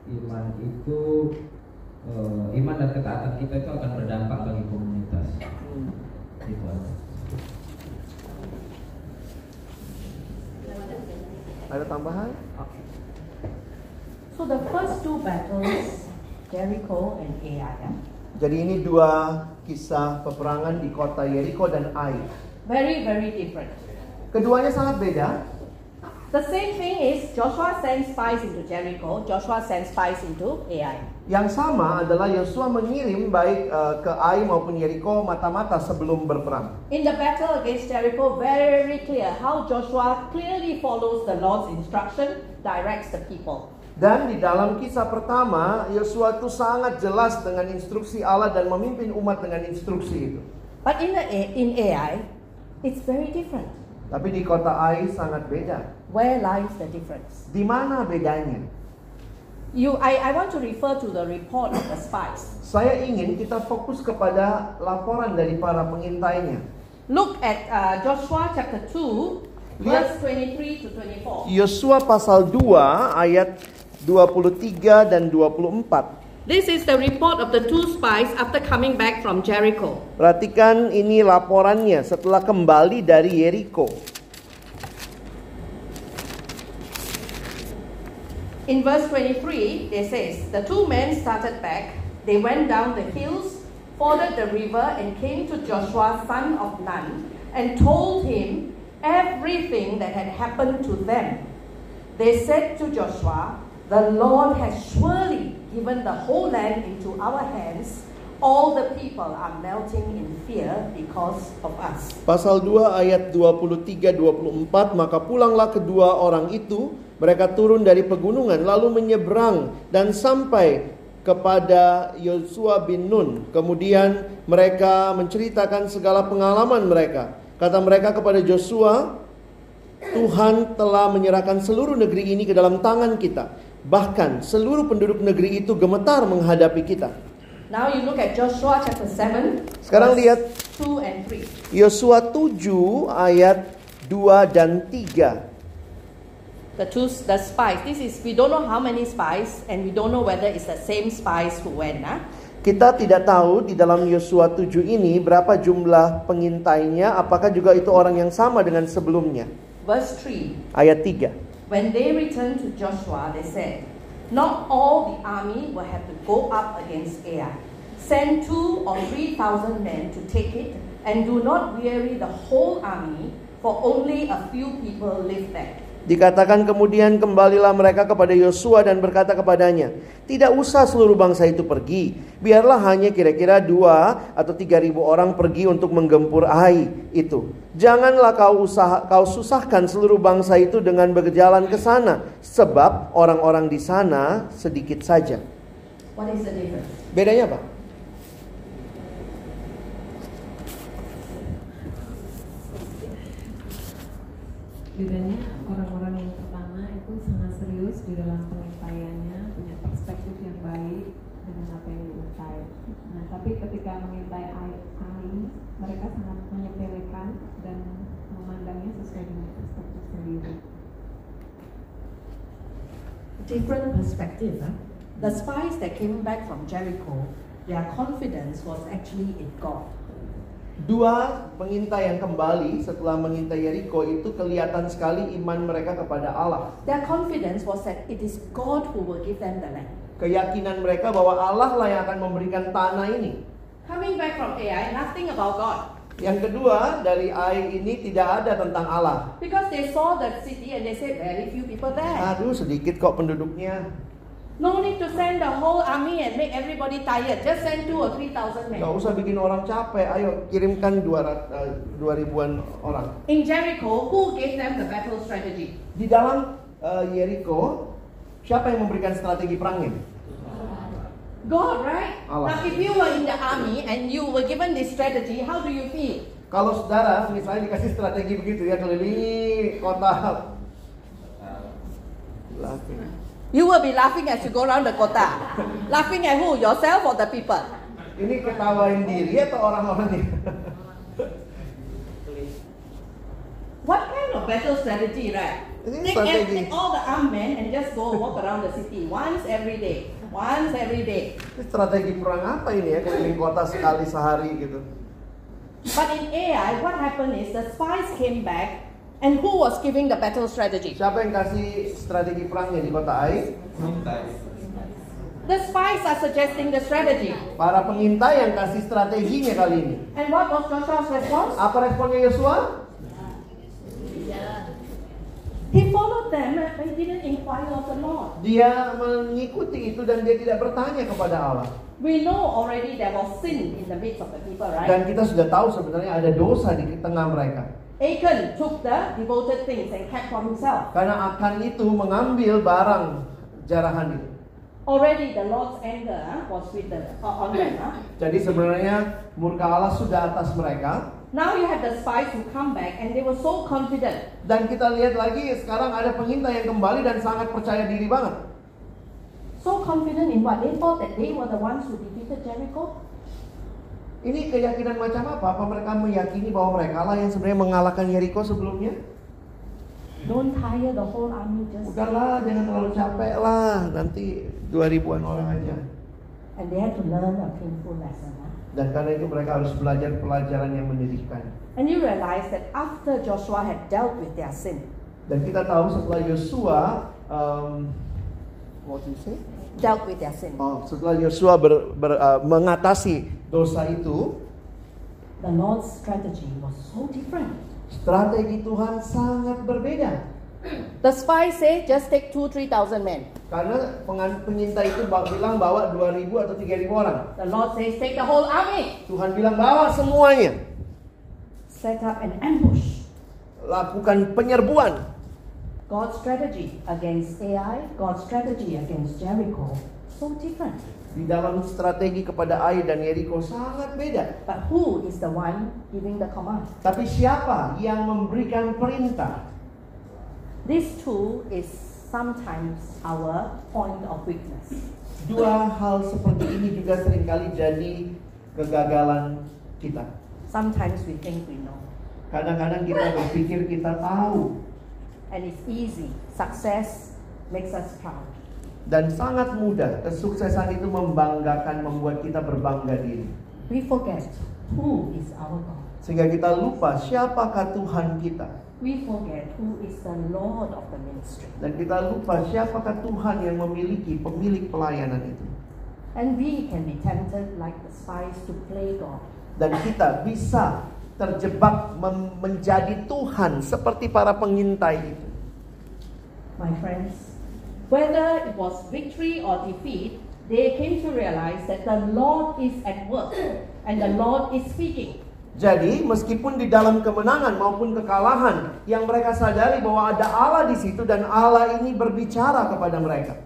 iman itu iman dan ketaatan kita itu akan berdampak bagi komunitas. Itu aja. Ada tambahan? So the first two battles, Jericho and Ai? Jadi ini dua kisah peperangan di kota Yeriko dan Ai. very, very different. Keduanya sangat beda. The same thing is Joshua sends spies into Jericho, Joshua sends spies into Ai. Yang sama adalah Yosua mengirim baik eh, ke Ai maupun Yeriko mata-mata sebelum berperang. In the battle against Jericho, very clear how Joshua clearly follows the Lord's instruction, directs the people. Dan di dalam kisah pertama, Yosua itu sangat jelas dengan instruksi Allah dan memimpin umat dengan instruksi itu. But in, the, in Ai, it's very different. Tapi di kota Ai sangat beda. Where lies the difference? Di mana bedanya? You, I, I want to refer to the report of the spies. Saya ingin kita fokus kepada laporan dari para pengintainya. Look at uh, Joshua chapter 2, verse 23 to 24. Yosua pasal 2 ayat 23 dan 24. This is the report of the two spies after coming back from Jericho. Perhatikan ini laporannya setelah kembali dari Yeriko. In verse 23, it says, The two men started back. They went down the hills, forded the river, and came to Joshua, son of Nun, and told him everything that had happened to them. They said to Joshua, The Lord has surely given the whole land into our hands. All the people are melting in fear because of us. Pasal 2 ayat 23-24 Maka pulanglah kedua orang itu Mereka turun dari pegunungan Lalu menyeberang dan sampai kepada Yosua bin Nun. Kemudian mereka menceritakan segala pengalaman mereka. Kata mereka kepada Joshua Tuhan telah menyerahkan seluruh negeri ini ke dalam tangan kita. Bahkan seluruh penduduk negeri itu gemetar menghadapi kita Now you look at Joshua chapter 7. Sekarang lihat 2 and 3. Yosua 7 ayat 2 dan 3 the two the spies. This is we don't know how many spies, and we don't know whether it's the same spies who went. Huh? Kita tidak tahu di dalam Yosua 7 ini berapa jumlah pengintainya, apakah juga itu orang yang sama dengan sebelumnya. Verse 3 ayat 3. When they returned to Joshua, they said, Not all the army will have to go up against Ai. Send two or three thousand men to take it, and do not weary the whole army, for only a few people live there. Dikatakan kemudian kembalilah mereka kepada Yosua dan berkata kepadanya, tidak usah seluruh bangsa itu pergi, biarlah hanya kira-kira dua atau tiga ribu orang pergi untuk menggempur Ai itu. Janganlah kau usaha, kau susahkan seluruh bangsa itu dengan berjalan ke sana, sebab orang-orang di sana sedikit saja. What is the difference? Bedanya apa? bedanya orang-orang yang pertama itu sangat serius di dalam pengintaiannya punya perspektif yang baik dengan apa yang diintai nah tapi ketika mengintai air air mereka sangat menyepelekan dan memandangnya sesuai dengan perspektif sendiri Different perspective. Huh? The spies that came back from Jericho, their confidence was actually in God. Dua pengintai yang kembali setelah mengintai Yeriko itu kelihatan sekali iman mereka kepada Allah. Their confidence was that it is God who will give them the land. Keyakinan mereka bahwa Allah lah yang akan memberikan tanah ini. Coming back from Ai, nothing about God. Yang kedua, dari Ai ini tidak ada tentang Allah. Because they saw the city and they said very few people there. Aduh, sedikit kok penduduknya. No need to send the whole army and make everybody tired. Just send two or three thousand men. Gak usah bikin orang capek. Ayo kirimkan dua, rat- dua ribuan orang. In Jericho, who gave them the battle strategy? Di dalam uh, Yeriko, siapa yang memberikan strategi perangnya? God, right? Allah. Now, if you were in the army and you were given this strategy, how do you feel? Kalau saudara misalnya dikasih strategi begitu ya kelilingi kota Laughing. You will be laughing as you go around the kota. laughing at who? Yourself or the people? Ini ketawain diri atau orang-orangnya? What kind of battle strategy, right? Ini Take, take all the armed men and just go walk around the city once every day. Once every day. Ini strategi perang apa ini ya keliling kota sekali sehari gitu? But in AI, what happened is the spies came back, and who was giving the battle strategy? Siapa yang kasih strategi perangnya di kota Ai? The spies are suggesting the strategy. Para pengintai yang kasih strateginya kali ini. And what was Joshua's response? Apa responnya Yosua? He followed them, but he didn't inquire of the Lord. Dia mengikuti itu dan dia tidak bertanya kepada Allah. We know already there was sin in the midst of the people, right? Dan kita sudah tahu sebenarnya ada dosa di tengah mereka. Achan took the devoted things and kept for himself. Karena akan itu mengambil barang jarahan itu. Already the Lord's anger was with the, on them. Jadi sebenarnya murka Allah sudah atas mereka. Now you have the spies who come back and they were so confident. Dan kita lihat lagi sekarang ada pengintai yang kembali dan sangat percaya diri banget. So confident in what? They thought that they were the ones who defeated Jericho. Ini keyakinan macam apa? Apa mereka meyakini bahwa mereka lah yang sebenarnya mengalahkan Yeriko sebelumnya? Don't tire the whole army just. Udahlah, jangan terlalu capek lah. Nanti 2000-an orang aja. And they had to learn a painful lesson. Dan karena itu mereka harus belajar pelajaran yang menyedihkan. And you realize that after Joshua had dealt with their sin, Dan kita tahu setelah Yosua um, what do you say? dealt with their sin, Oh, setelah Yosua ber, ber- uh, mengatasi dosa itu, the Lord's strategy was so different. strategi Tuhan sangat berbeda. The spies say just take two, three thousand men. Karena pengintai itu bilang bawa 2000 atau 3000 orang. The Lord says take the whole army. Tuhan bilang bawa semuanya. Set up an ambush. Lakukan penyerbuan. God's strategy against Ai, God's strategy against Jericho, so different. Di dalam strategi kepada Ai dan Yeriko sangat beda. But who is the one giving the command? Tapi siapa yang memberikan perintah? This too is sometimes our point of weakness. Dua hal seperti ini juga sering kali jadi kegagalan kita. Sometimes we think we know. Kadang-kadang kita berpikir kita tahu And it's easy. Success makes us proud. dan sangat mudah. Kesuksesan itu membanggakan, membuat kita berbangga diri. We forget who is our God. Sehingga kita lupa siapakah Tuhan kita. We forget who is the Lord of the ministry. Dan kita lupa siapakah Tuhan yang memiliki pemilik pelayanan itu. And we can be tempted like the spies to play God. Dan kita bisa terjebak menjadi Tuhan seperti para pengintai itu. My friends, whether it was victory or defeat, they came to realize that the Lord is at work and the Lord is speaking. Jadi meskipun di dalam kemenangan maupun kekalahan yang mereka sadari bahwa ada Allah di situ dan Allah ini berbicara kepada mereka.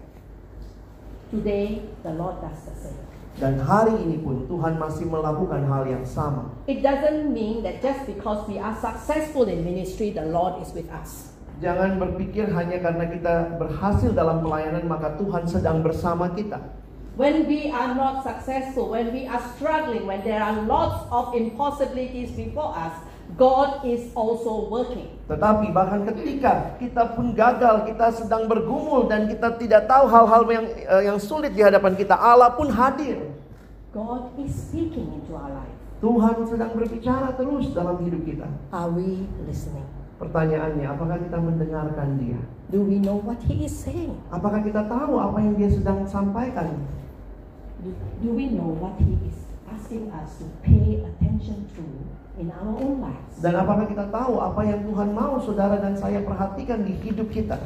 Today, the Lord does the same. Dan hari ini pun Tuhan masih melakukan hal yang sama. It doesn't mean that just because we are successful in ministry, the Lord is with us. Jangan berpikir hanya karena kita berhasil dalam pelayanan maka Tuhan sedang bersama kita. When we are not successful, when we are struggling, when there are lots of impossibilities before us, God is also working. Tetapi bahkan ketika kita pun gagal, kita sedang bergumul dan kita tidak tahu hal-hal yang eh, yang sulit di hadapan kita, Allah pun hadir. God is speaking into our life. Tuhan sedang berbicara terus dalam hidup kita. Are we listening? Pertanyaannya, apakah kita mendengarkan Dia? Do we know what He is saying? Apakah kita tahu apa yang Dia sedang sampaikan? Do, do we know what He is asking us to pay attention to in our own lives? Dan apakah kita tahu apa yang Tuhan mau saudara dan saya perhatikan di hidup kita?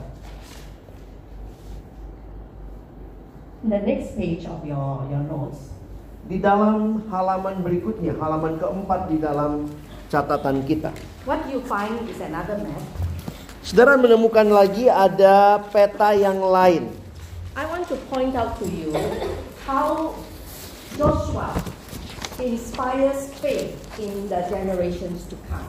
In the next page of your, your notes, Di dalam halaman berikutnya, halaman keempat di dalam catatan kita. what you find is another map. Saudara menemukan lagi ada peta yang lain. I want to point out to you how Joshua inspires faith in the generations to come.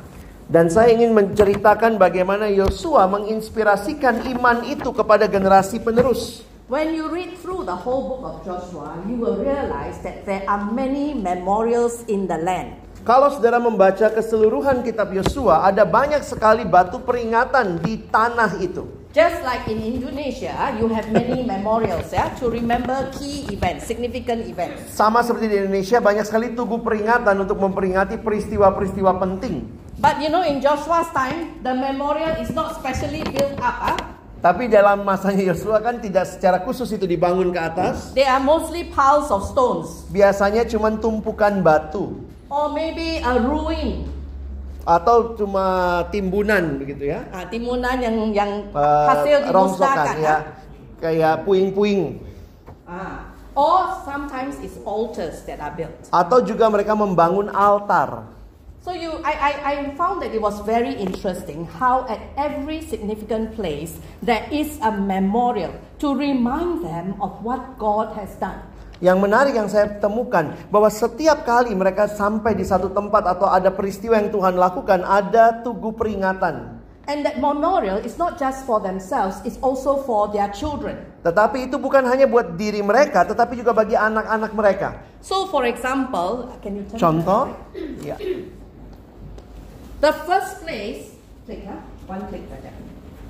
Dan saya ingin menceritakan bagaimana Yosua menginspirasikan iman itu kepada generasi penerus. When you read through the whole book of Joshua, you will realize that there are many memorials in the land. Kalau saudara membaca keseluruhan kitab Yosua, ada banyak sekali batu peringatan di tanah itu. Just like in Indonesia, you have many memorials yeah, to remember key events, significant events. Sama seperti di Indonesia, banyak sekali tugu peringatan untuk memperingati peristiwa-peristiwa penting. But you know, in Joshua's time, the memorial is not specially built up. ah. Tapi dalam masanya Yosua kan tidak secara khusus itu dibangun ke atas. They are mostly piles of stones Biasanya cuma tumpukan batu or maybe a ruin, atau cuma timbunan begitu ya. ah, timunan yang yang Eh, hasil rongsokan dimusnahkan. ya. ah. Kayak puing-puing. Ah. Or sometimes it's altars that are built. Atau juga mereka membangun altar. So you, I, I, I found that it was very interesting how at every significant place there is a memorial to remind them of what God has done. Yang menarik yang saya temukan bahwa setiap kali mereka sampai di satu tempat atau ada peristiwa yang Tuhan lakukan, ada tugu peringatan. And that memorial is not just for themselves, it's also for their children. Tetapi itu bukan hanya buat diri mereka, tetapi juga bagi anak-anak mereka. So for example, can you turn Contoh, ya. The first place, click huh? one click saja.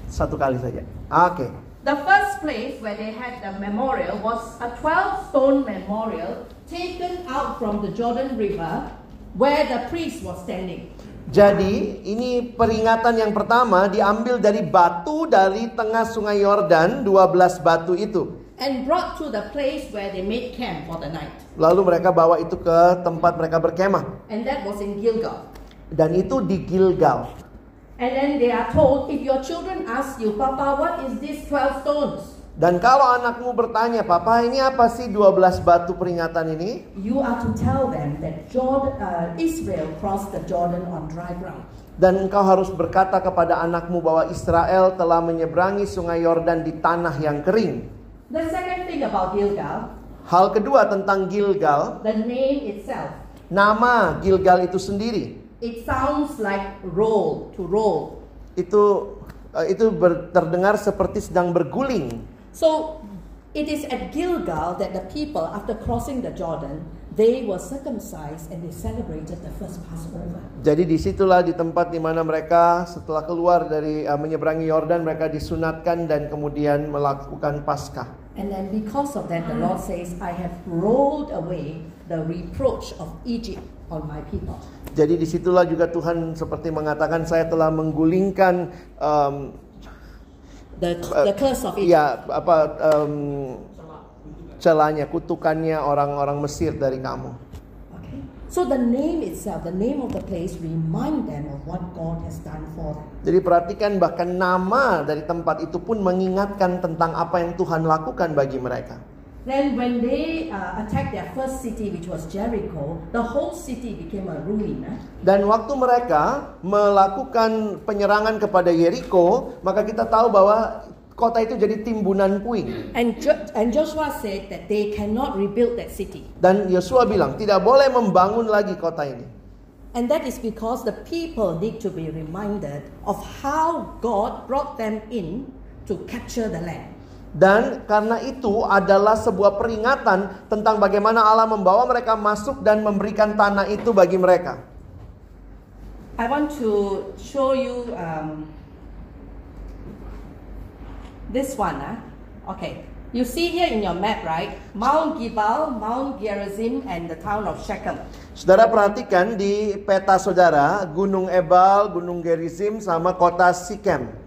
satu kali saja. Oke. The first place where they had the memorial was a 12 stone memorial taken out from the Jordan River where the priest was standing. Jadi ini peringatan yang pertama diambil dari batu dari tengah sungai Yordan, 12 batu itu. and brought to the place where they made camp for the night. Lalu mereka bawa itu ke tempat mereka berkemah. And that was in Gilgal. Dan itu di Gilgal. And then they are told, if your children ask you, Papa, what is this 12 stones? Dan kalau anakmu bertanya, Papa ini apa sih 12 batu peringatan ini? You are to tell them that Jordan, uh, Israel crossed the Jordan on dry ground. Dan engkau harus berkata kepada anakmu bahwa Israel telah menyeberangi sungai Yordan di tanah yang kering. The second thing about Gilgal, Hal kedua tentang Gilgal, the name itself. nama Gilgal itu sendiri. It sounds like roll, to roll. Itu eh, itu ber- terdengar seperti sedang berguling. So it is at Gilgal that the people, after crossing the Jordan, they were circumcised and they celebrated the first Passover. Jadi di situlah di tempat di mana mereka setelah keluar dari eh, menyeberangi Yordan mereka disunatkan dan kemudian melakukan Paskah. And then because of that, the Lord says, I have rolled away the reproach of Egypt. On my people. Jadi di situlah juga Tuhan seperti mengatakan saya telah menggulingkan um, The, the curse of it. ya apa um, celanya kutukannya orang-orang Mesir dari kamu. Okay. So the name itself, the name of the place, remind them of what God has done for them. Jadi perhatikan bahkan nama dari tempat itu pun mengingatkan tentang apa yang Tuhan lakukan bagi mereka. Then when they uh, attacked their first city, which was Jericho, the whole city became a ruin. eh? Dan waktu mereka melakukan penyerangan kepada Yeriko, maka kita tahu bahwa kota itu jadi timbunan puing. And, jo- and Joshua said that they cannot rebuild that city. Dan Yosua bilang tidak boleh membangun lagi kota ini. And that is because the people need to be reminded of how God brought them in to capture the land. Dan karena itu adalah sebuah peringatan tentang bagaimana Allah membawa mereka masuk dan memberikan tanah itu bagi mereka. I want to show you um, this one. ah. Okay. You see here in your map, right? Mount Gibal, Mount Gerizim, and the town of Shechem. Saudara perhatikan di peta saudara, Gunung Ebal, Gunung Gerizim, sama kota Sikem.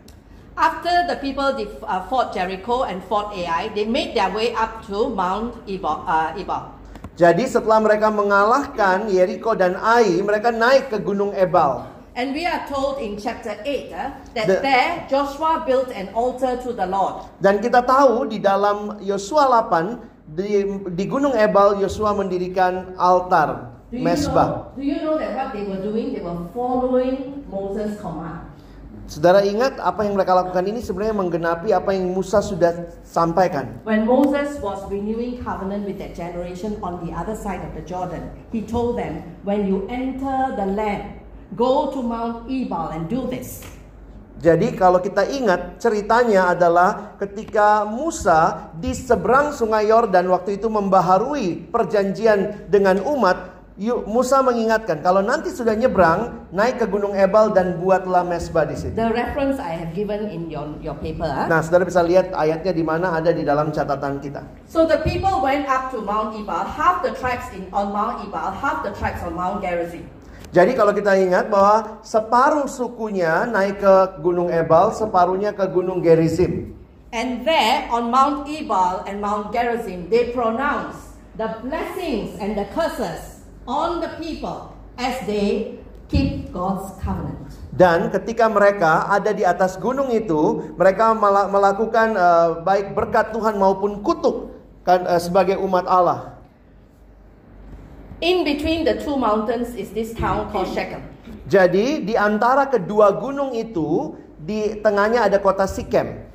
After the people uh, fought Jericho and fought Ai, they made their way up to Mount Ebal. Uh, Ebal. Jadi setelah mereka mengalahkan Yeriko dan Ai, mereka naik ke Gunung Ebal. And we are told in chapter 8 uh, that The- there Joshua built an altar to the Lord. Dan kita tahu di dalam Yosua 8 di, di Gunung Ebal Yosua mendirikan altar Do you, mesbah. know, do you know that what they were doing? They were following Moses' command. Saudara ingat apa yang mereka lakukan ini sebenarnya menggenapi apa yang Musa sudah sampaikan. When Moses was renewing covenant with that generation on the other side of the Jordan, he told them, When you enter the land, go to Mount Ebal and do this. Jadi kalau kita ingat ceritanya adalah ketika Musa di seberang sungai Yordan waktu itu membaharui perjanjian dengan umat, Musa mengingatkan kalau nanti sudah nyebrang naik ke Gunung Ebal dan buatlah mesbah di situ. The reference I have given in your, your paper. ah. Nah, saudara bisa lihat ayatnya di mana ada di dalam catatan kita. So the people went up to Mount Ebal, half the tribes in, on Mount Ebal, half the tribes on Mount Gerizim. Jadi kalau kita ingat bahwa separuh sukunya naik ke Gunung Ebal, separuhnya ke Gunung Gerizim. And there on Mount Ebal and Mount Gerizim, they pronounce the blessings and the curses on the people as they keep God's covenant. Dan ketika mereka ada di atas gunung itu, mereka mela- melakukan eh, baik berkat Tuhan maupun kutuk kan, eh, sebagai umat Allah. In between the two mountains is this town called Shechem. Jadi di antara kedua gunung itu, di tengahnya ada kota Sikem.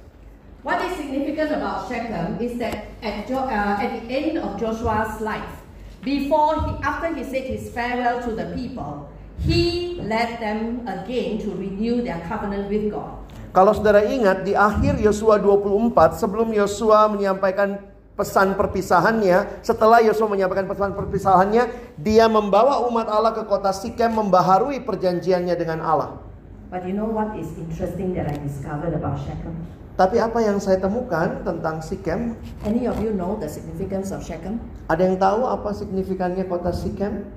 What is significant about Shechem is that at, jo- uh, at the end of Joshua's life, before he, after he said his farewell to the people, he led them again to renew their covenant with God. Kalau saudara ingat di akhir Yosua 24 sebelum Yosua menyampaikan pesan perpisahannya, setelah Yosua menyampaikan pesan perpisahannya, dia membawa umat Allah ke kota Sikem membaharui perjanjiannya dengan Allah. But you know what is interesting that I discovered about Shechem? Tapi apa yang saya temukan tentang Sikem? Any of you know the significance of Shechem? Ada yang tahu apa signifikannya kota Sikem?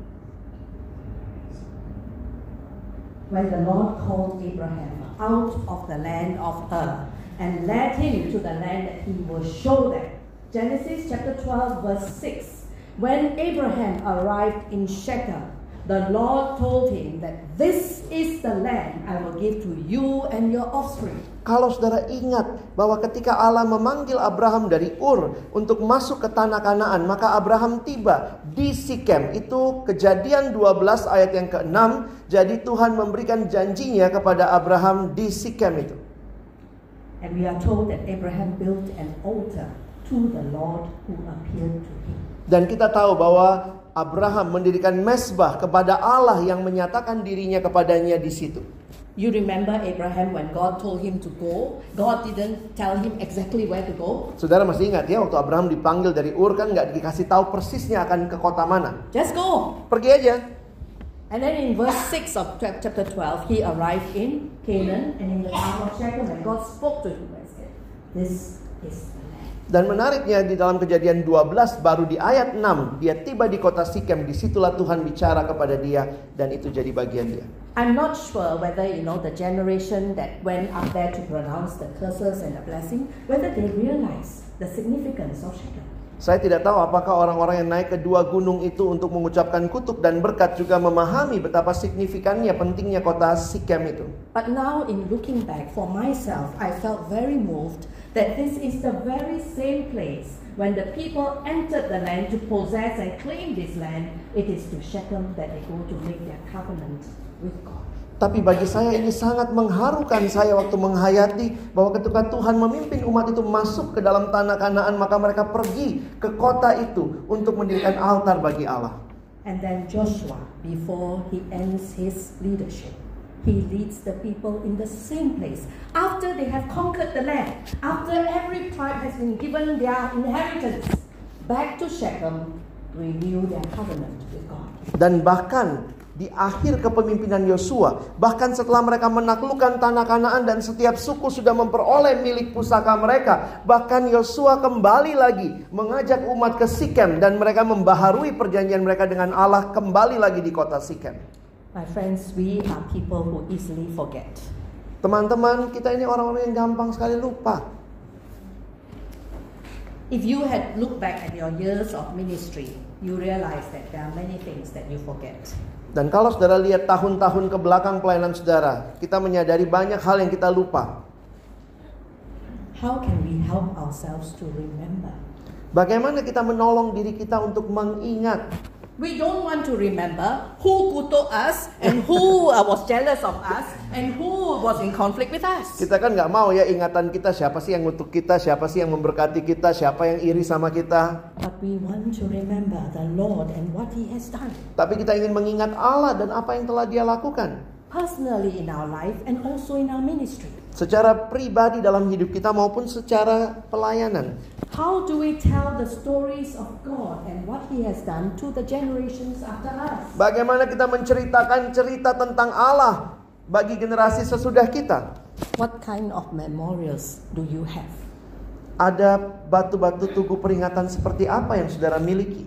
When the Lord called Abraham out of the land of Ur and led him to the land that he will show them. Genesis chapter 12, verse 6. When Abraham arrived in Shechem, the Lord told him that this is the land I will give to you and your offspring. Kalau saudara ingat bahwa ketika Allah memanggil Abraham dari Ur untuk masuk ke tanah Kanaan, maka Abraham tiba di Sikem. Itu kejadian 12 ayat yang ke-6. Jadi Tuhan memberikan janjinya kepada Abraham di Sikem itu. And we are told that Abraham built an altar to the Lord who appeared to him. Dan kita tahu bahwa Abraham mendirikan mesbah kepada Allah yang menyatakan dirinya kepadanya di situ. You remember Abraham when God told him to go? God didn't tell him exactly where to go. Saudara masih ingat ya waktu Abraham dipanggil dari Ur kan nggak dikasih tahu persisnya akan ke kota mana. Just go. Pergi aja. And then in verse 6 of chap- chapter 12, he arrived in Canaan and in the town of Shechem, and God spoke to him and said, This is. Dan menariknya di dalam kejadian 12 baru di ayat 6 dia tiba di kota Sikem di situlah Tuhan bicara kepada dia dan itu jadi bagian dia. I'm not sure whether you know the generation that went up there to pronounce the curses and the blessing, whether they realize the significance of Shechem. Saya tidak tahu apakah orang-orang yang naik ke dua gunung itu untuk mengucapkan kutuk dan berkat juga memahami betapa signifikannya pentingnya kota Sikem itu. But now in looking back for myself, I felt very moved that this is the very same place when the people entered the land to possess and claim this land, it is to Shechem that they go to make their covenant with God. Tapi bagi saya ini sangat mengharukan saya waktu menghayati bahwa ketika Tuhan memimpin umat itu masuk ke dalam tanah kanaan maka mereka pergi ke kota itu untuk mendirikan altar bagi Allah. And then Joshua, before he ends his leadership, he leads the people in the same place. After they have conquered the land, after every tribe has been given their inheritance, back to Shechem, renew their covenant with God. Dan bahkan di akhir kepemimpinan Yosua, bahkan setelah mereka menaklukkan tanah Kanaan dan setiap suku sudah memperoleh milik pusaka mereka, bahkan Yosua kembali lagi mengajak umat ke Sikem dan mereka membaharui perjanjian mereka dengan Allah kembali lagi di kota Sikem. My friends, we are people who easily forget. Teman-teman, kita ini orang-orang yang gampang sekali lupa. If you had looked back at your years of ministry, you realize that there are many things that you forget. Dan kalau saudara lihat tahun-tahun ke belakang pelayanan saudara, kita menyadari banyak hal yang kita lupa. How can we help ourselves to remember? Bagaimana kita menolong diri kita untuk mengingat We don't want to remember who kutuk us and who uh, was jealous of us and who was in conflict with us. Kita kan nggak mau ya ingatan kita siapa sih yang ngutuk kita, siapa sih yang memberkati kita, siapa yang iri sama kita. But we want to remember the Lord and what He has done. Tapi kita ingin mengingat Allah dan apa yang telah Dia lakukan. Personally in our life and also in our ministry. Secara pribadi dalam hidup kita maupun secara pelayanan. How do we tell the stories of God and what He has done to the generations after us? Bagaimana kita menceritakan cerita tentang Allah bagi generasi sesudah kita? What kind of memorials do you have? Ada batu-batu tugu peringatan seperti apa yang saudara miliki?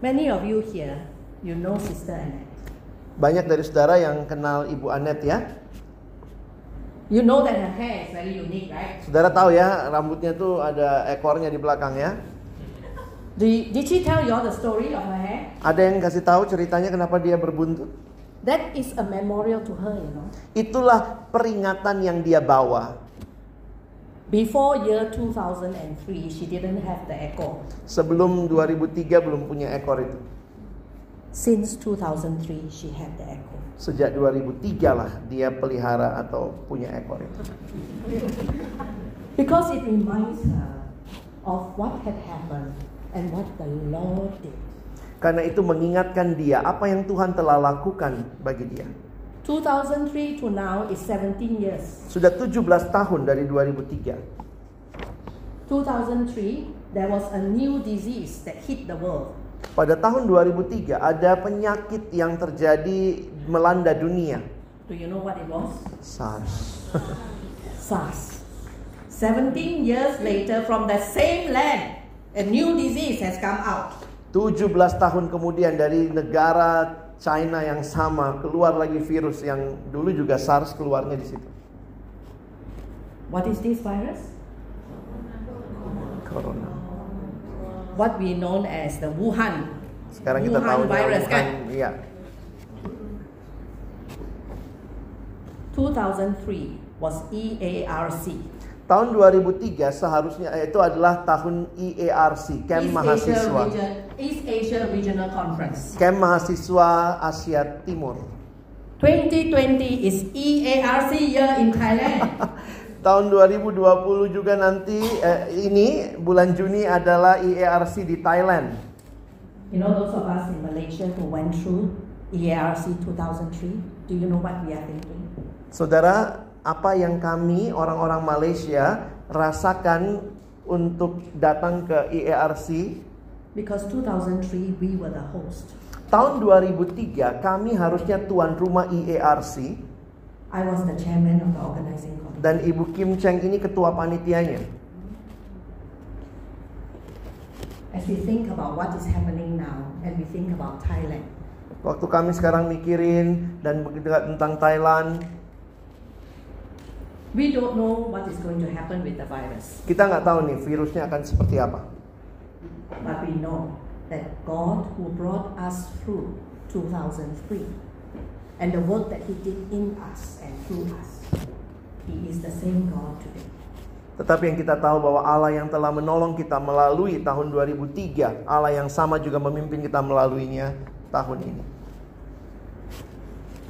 Many of you here, you know Sister Annette. Banyak dari saudara yang kenal Ibu Anet ya. You know that her hair is very unique, right? Saudara tahu ya, rambutnya tuh ada ekornya di belakang ya. Did, did she tell you all the story of her hair? Ada yang kasih tahu ceritanya kenapa dia berbuntut? That is a memorial to her, you know. Itulah peringatan yang dia bawa. Before year 2003, she didn't have the echo. Sebelum 2003 belum punya ekor itu. Since 2003, she had the echo. Sejak 2003 lah dia pelihara atau punya ekor itu. Because it reminds her of what had happened and what the Lord did. Karena itu mengingatkan dia apa yang Tuhan telah lakukan bagi dia. 2003 to now is 17 years. Sudah 17 tahun dari 2003. 2003, there was a new disease that hit the world. Pada tahun 2003 ada penyakit yang terjadi melanda dunia. Do you know what it was? SARS. SARS. 17 years later, from the same land, a new disease has come out. 17 tahun kemudian dari negara China yang sama keluar lagi virus yang dulu juga SARS keluarnya di situ. What is this virus? Corona. What we known as the Wuhan. Sekarang kita Wuhan tahu virus kan? Iya. 2003 was EARC. Tahun 2003 seharusnya eh, itu adalah tahun EARC, Camp East Asia, Mahasiswa. Region, East Asia Regional Conference. Camp Mahasiswa Asia Timur. 2020 is EARC year in Thailand. Tahun 2020 juga nanti eh, ini bulan Juni adalah EARC di Thailand. you know those of us in Malaysia who went through EARC 2003, do you know what we are thinking? Saudara, apa yang kami orang-orang Malaysia rasakan untuk datang ke IERC Because 2003 we were the host. tahun 2003 kami harusnya tuan rumah IERC I was the chairman of the organizing committee. dan Ibu Kim Cheng ini ketua panitianya. as we think about what is happening now and we think about Thailand. Waktu kami sekarang mikirin dan tentang Thailand, We don't know what is going to happen with the virus, kita nggak tahu nih virusnya akan seperti apa. but we know that God who brought us through 2003 and the work that He did in us and through us, He is the same God today. Tetapi yang kita tahu bahwa Allah yang telah menolong kita melalui tahun 2003, Allah yang sama juga memimpin kita melaluinya tahun ini.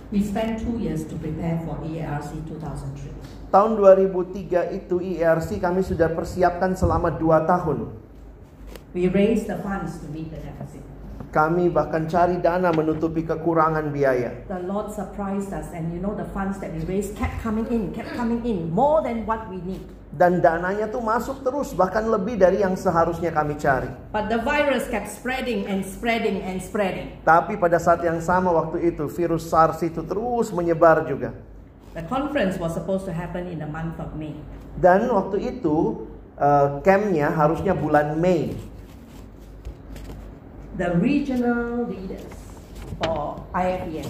We spent two years to prepare for EARC 2003. Tahun 2003 itu IRC kami sudah persiapkan selama 2 tahun. We raised the funds to meet the deficit. Kami bahkan cari dana menutupi kekurangan biaya. The Lord surprised us, and you know the funds that we raised kept coming in, kept coming in, more than what we need. Dan dananya tuh masuk terus bahkan lebih dari yang seharusnya kami cari. But the virus kept spreading and spreading and spreading. Tapi pada saat yang sama waktu itu virus SARS itu terus menyebar juga. The conference was supposed to happen in the month of May. Dan waktu itu uh, campnya harusnya bulan Mei. The regional leaders for IFES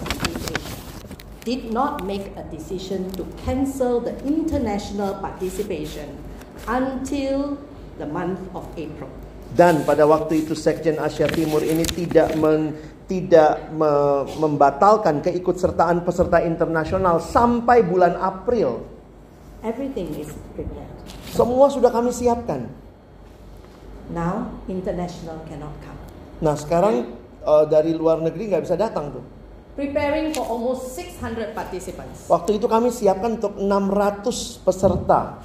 did not make a decision to cancel the international participation until the month of April. Dan pada waktu itu Sekjen Asia Timur ini tidak men, tidak me- membatalkan keikutsertaan peserta internasional sampai bulan April. Everything is prepared. Semua sudah kami siapkan. Now, international cannot come. Nah sekarang uh, dari luar negeri nggak bisa datang tuh. Preparing for almost 600 participants. Waktu itu kami siapkan untuk 600 peserta.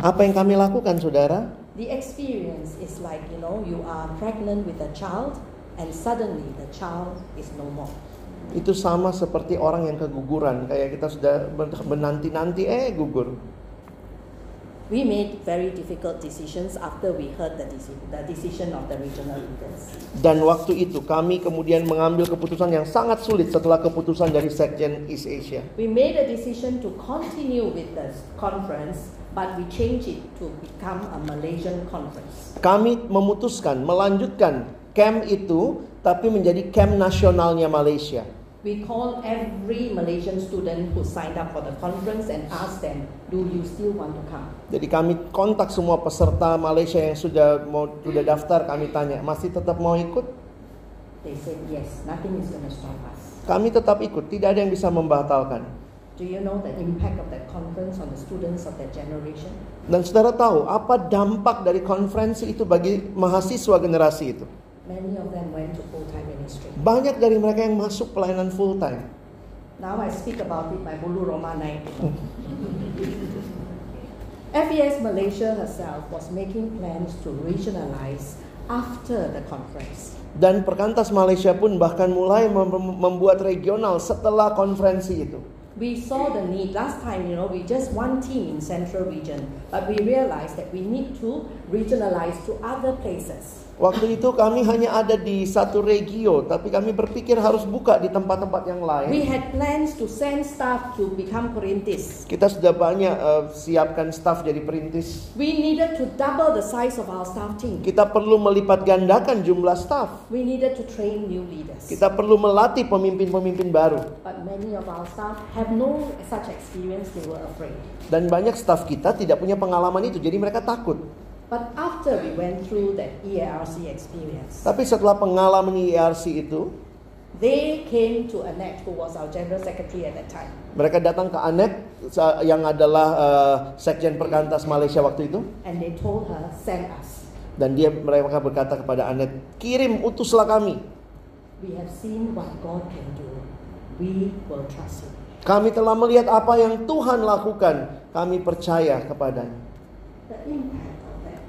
Apa yang kami lakukan saudara? The experience is like, you know, you are pregnant with a child and suddenly the child is no more. Itu sama seperti orang yang keguguran. Kayak kita sudah menanti-nanti eh gugur. We made very difficult decisions after we heard the, deci- the decision of the regional leaders. Dan waktu itu kami kemudian mengambil keputusan yang sangat sulit setelah keputusan dari Sekjen East Asia. We made a decision to continue with the conference, but we changed it to become a Malaysian conference. Kami memutuskan melanjutkan camp itu tapi menjadi camp nasionalnya Malaysia. We called every Malaysian student who signed up for the conference and asked them, "Do you still want to come?" Jadi kami kontak semua peserta Malaysia yang sudah mau sudah daftar kami tanya, masih tetap mau ikut? They said yes. Nothing is going to stop us. Kami tetap ikut, tidak ada yang bisa membatalkan. Do you know the impact of that conference on the students of that generation? Dan saudara tahu apa dampak dari konferensi itu bagi mahasiswa generasi itu? Many of them went to full-time. Banyak dari mereka yang masuk pelayanan full time. Now I speak about it, my Bulu Roma naik. FES Malaysia herself was making plans to regionalize after the conference. Dan Perkantas Malaysia pun bahkan mulai mem- membuat regional setelah konferensi itu. We saw the need last time, you know, we just one team in central region, but we realized that we need to regionalize to other places. Waktu itu kami hanya ada di satu regio, tapi kami berpikir harus buka di tempat-tempat yang We lain. had plans to send staff to become perintis. Kita sudah banyak eh, siapkan staff jadi perintis. We needed to double the size of our staff team. Kita perlu melipat gandakan jumlah staff. We needed to train new leaders. Kita perlu melatih pemimpin-pemimpin baru. But many of our staff have no such experience, they were afraid. Dan banyak staff kita tidak punya pengalaman itu, jadi mereka takut. But after we went through that E EARC experience, Tapi setelah pengalaman IRC itu, they came to Annette, who was our general secretary at that time. mereka datang ke Anet sa- yang adalah eh, Sekjen Perkantas Malaysia waktu itu. And they told her, send us. Dan dia mereka berkata kepada Anet, kirim utuslah kami. We have seen what God can do. We will trust you. Kami telah melihat apa yang Tuhan lakukan. Kami percaya kepadanya. The impact of that,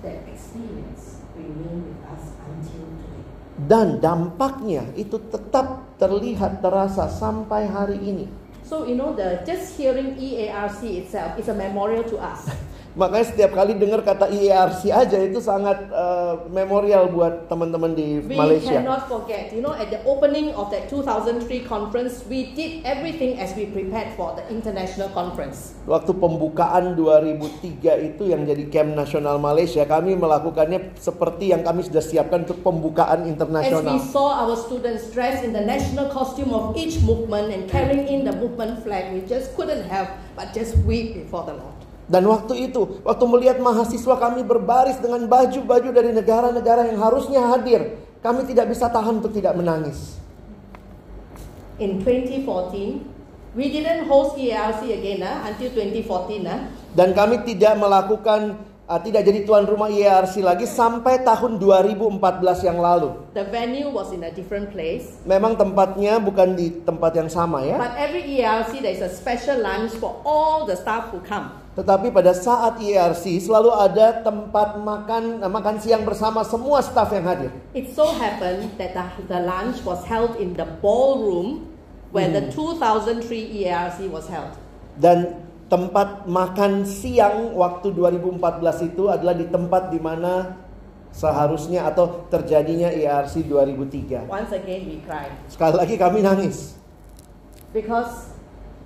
that experience remain with us until today. Dan dampaknya itu tetap terlihat terasa sampai hari ini. So you know, the just hearing EARC itself is a memorial to us. Makanya setiap kali dengar kata IARC aja itu sangat uh, memorial buat teman-teman di We Malaysia. cannot forget, you know, at the opening of that 2003 conference, we did everything as we prepared for the international conference. Waktu pembukaan 2003 itu yang jadi camp nasional Malaysia, kami melakukannya seperti yang kami sudah siapkan untuk pembukaan As we internasional. saw our students dressed in the national costume of each movement and carrying in the movement flag, we just couldn't help but just weep before the Lord. Dan waktu itu, waktu melihat mahasiswa kami berbaris dengan baju-baju dari negara-negara yang harusnya hadir, kami tidak bisa tahan untuk tidak menangis. In 2014, we didn't host EARC again uh, until 2014. Uh. Dan kami tidak melakukan uh, tidak jadi tuan rumah IARC lagi sampai tahun 2014 yang lalu. The venue was in a different place. Memang tempatnya bukan di tempat yang sama ya. But every EARC there is a special lunch for all the staff who come. Tetapi pada saat IARC selalu ada tempat makan uh, makan siang bersama semua staf yang hadir. It so happened that the, the lunch was held in the ballroom where the 2003 EARC was held. Dan tempat makan siang waktu 2014 itu adalah di tempat di mana seharusnya atau terjadinya IARC 2003. Once again we cried Sekali lagi kami nangis because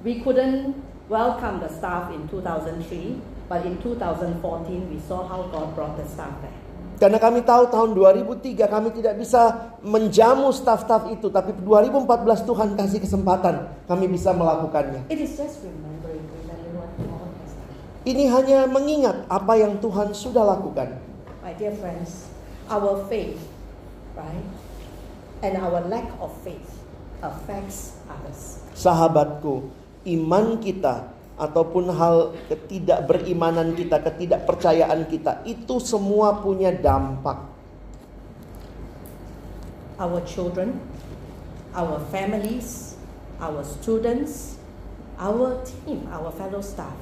we couldn't welcome the staff in 2003, but in 2014 we saw how God brought the staff back. karena kami tahu tahun 2003 kami tidak bisa menjamu staf-staf itu tapi 2014 Tuhan kasih kesempatan kami bisa melakukannya. It is just remembering. Ini hanya mengingat apa yang Tuhan sudah lakukan. My dear friends, our faith, right, and our lack of faith affects others. Sahabatku, iman kita ataupun hal ketidakberimanan kita, ketidakpercayaan kita itu semua punya dampak. Our children, our families, our students, our team, our fellow staff,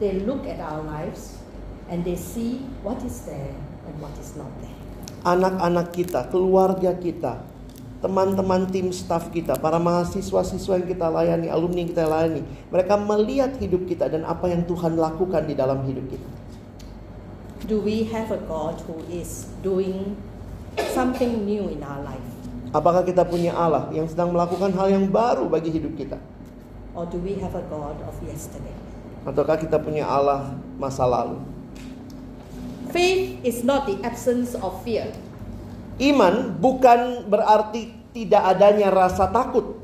they look at our lives and they see what is there and what is not there. Anak-anak kita, keluarga kita, teman-teman tim staff kita, para mahasiswa-siswa yang kita layani, alumni yang kita layani, mereka melihat hidup kita dan apa yang Tuhan lakukan di dalam hidup kita. Do we have a God who is doing something new in our life? Apakah kita punya Allah yang sedang melakukan hal yang baru bagi hidup kita? Or do we have a God of yesterday? Ataukah kita punya Allah masa lalu? Faith is not the absence of fear. Iman bukan berarti tidak adanya rasa takut.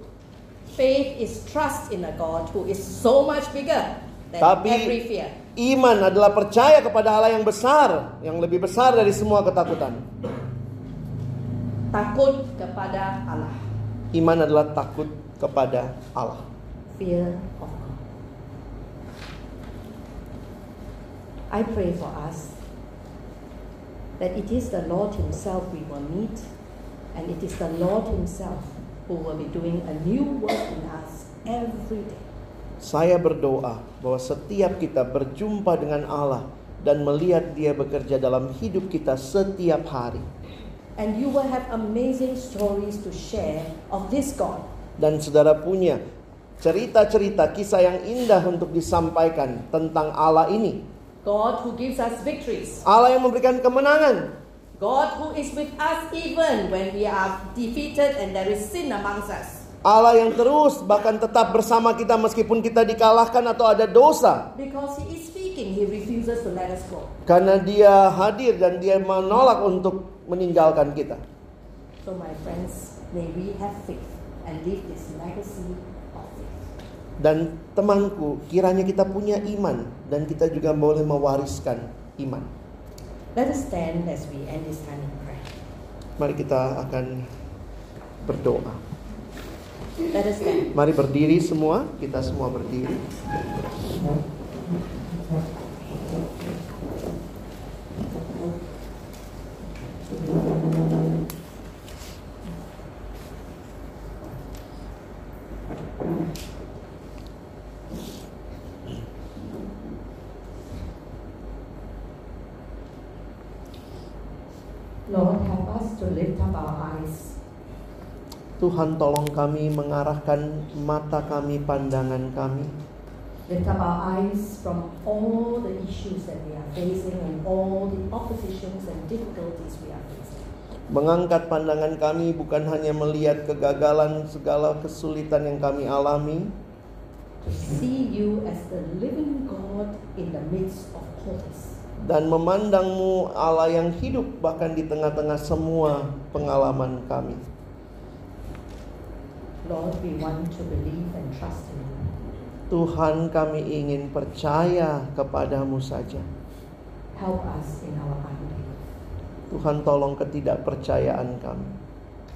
Faith is trust in a God who is so much bigger than Tapi every fear. iman adalah percaya kepada Allah yang besar, yang lebih besar dari semua ketakutan. Takut kepada Allah. Iman adalah takut kepada Allah. Fear of God. I pray for us that it is the Lord Himself we will meet, and it is the Lord Himself who will be doing a new work in us every day. Saya berdoa bahwa setiap kita berjumpa dengan Allah dan melihat Dia bekerja dalam hidup kita setiap hari. And you will have amazing stories to share of this God Dan saudara punya cerita-cerita kisah yang indah untuk disampaikan tentang Allah ini. God who gives us victories. Allah yang memberikan kemenangan. God who is with us even when we are defeated and there is sin amongst us. Allah yang terus bahkan tetap bersama kita meskipun kita dikalahkan atau ada dosa. Because He is speaking, He refuses to let us go. Karena dia hadir dan dia menolak untuk meninggalkan kita. So, my friends, may we have faith and leave this legacy. Dan temanku, kiranya kita punya iman dan kita juga boleh mewariskan iman. Let us stand as we end this time in prayer. Mari kita akan berdoa. Let us stand. Mari berdiri semua, kita semua berdiri. Lord, help us to lift up our eyes Tuhan tolong kami mengarahkan mata kami, pandangan kami lift up our eyes from all the issues that we are facing and all the oppositions and difficulties we are facing. Mengangkat pandangan kami bukan hanya melihat kegagalan segala kesulitan yang kami alami, To see you as the living God in the midst of homes. Dan memandangmu Allah yang hidup bahkan di tengah-tengah semua pengalaman kami. Lord, we want to believe and trust in you. Tuhan kami ingin percaya kepadamu saja. Help us in our unbelief. Tuhan tolong ketidakpercayaan kami.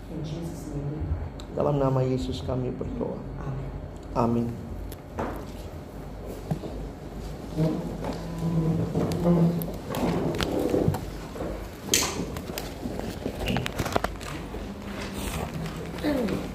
In Jesus' name we pray. Dalam nama Yesus kami berdoa. Amen. Amin. Thank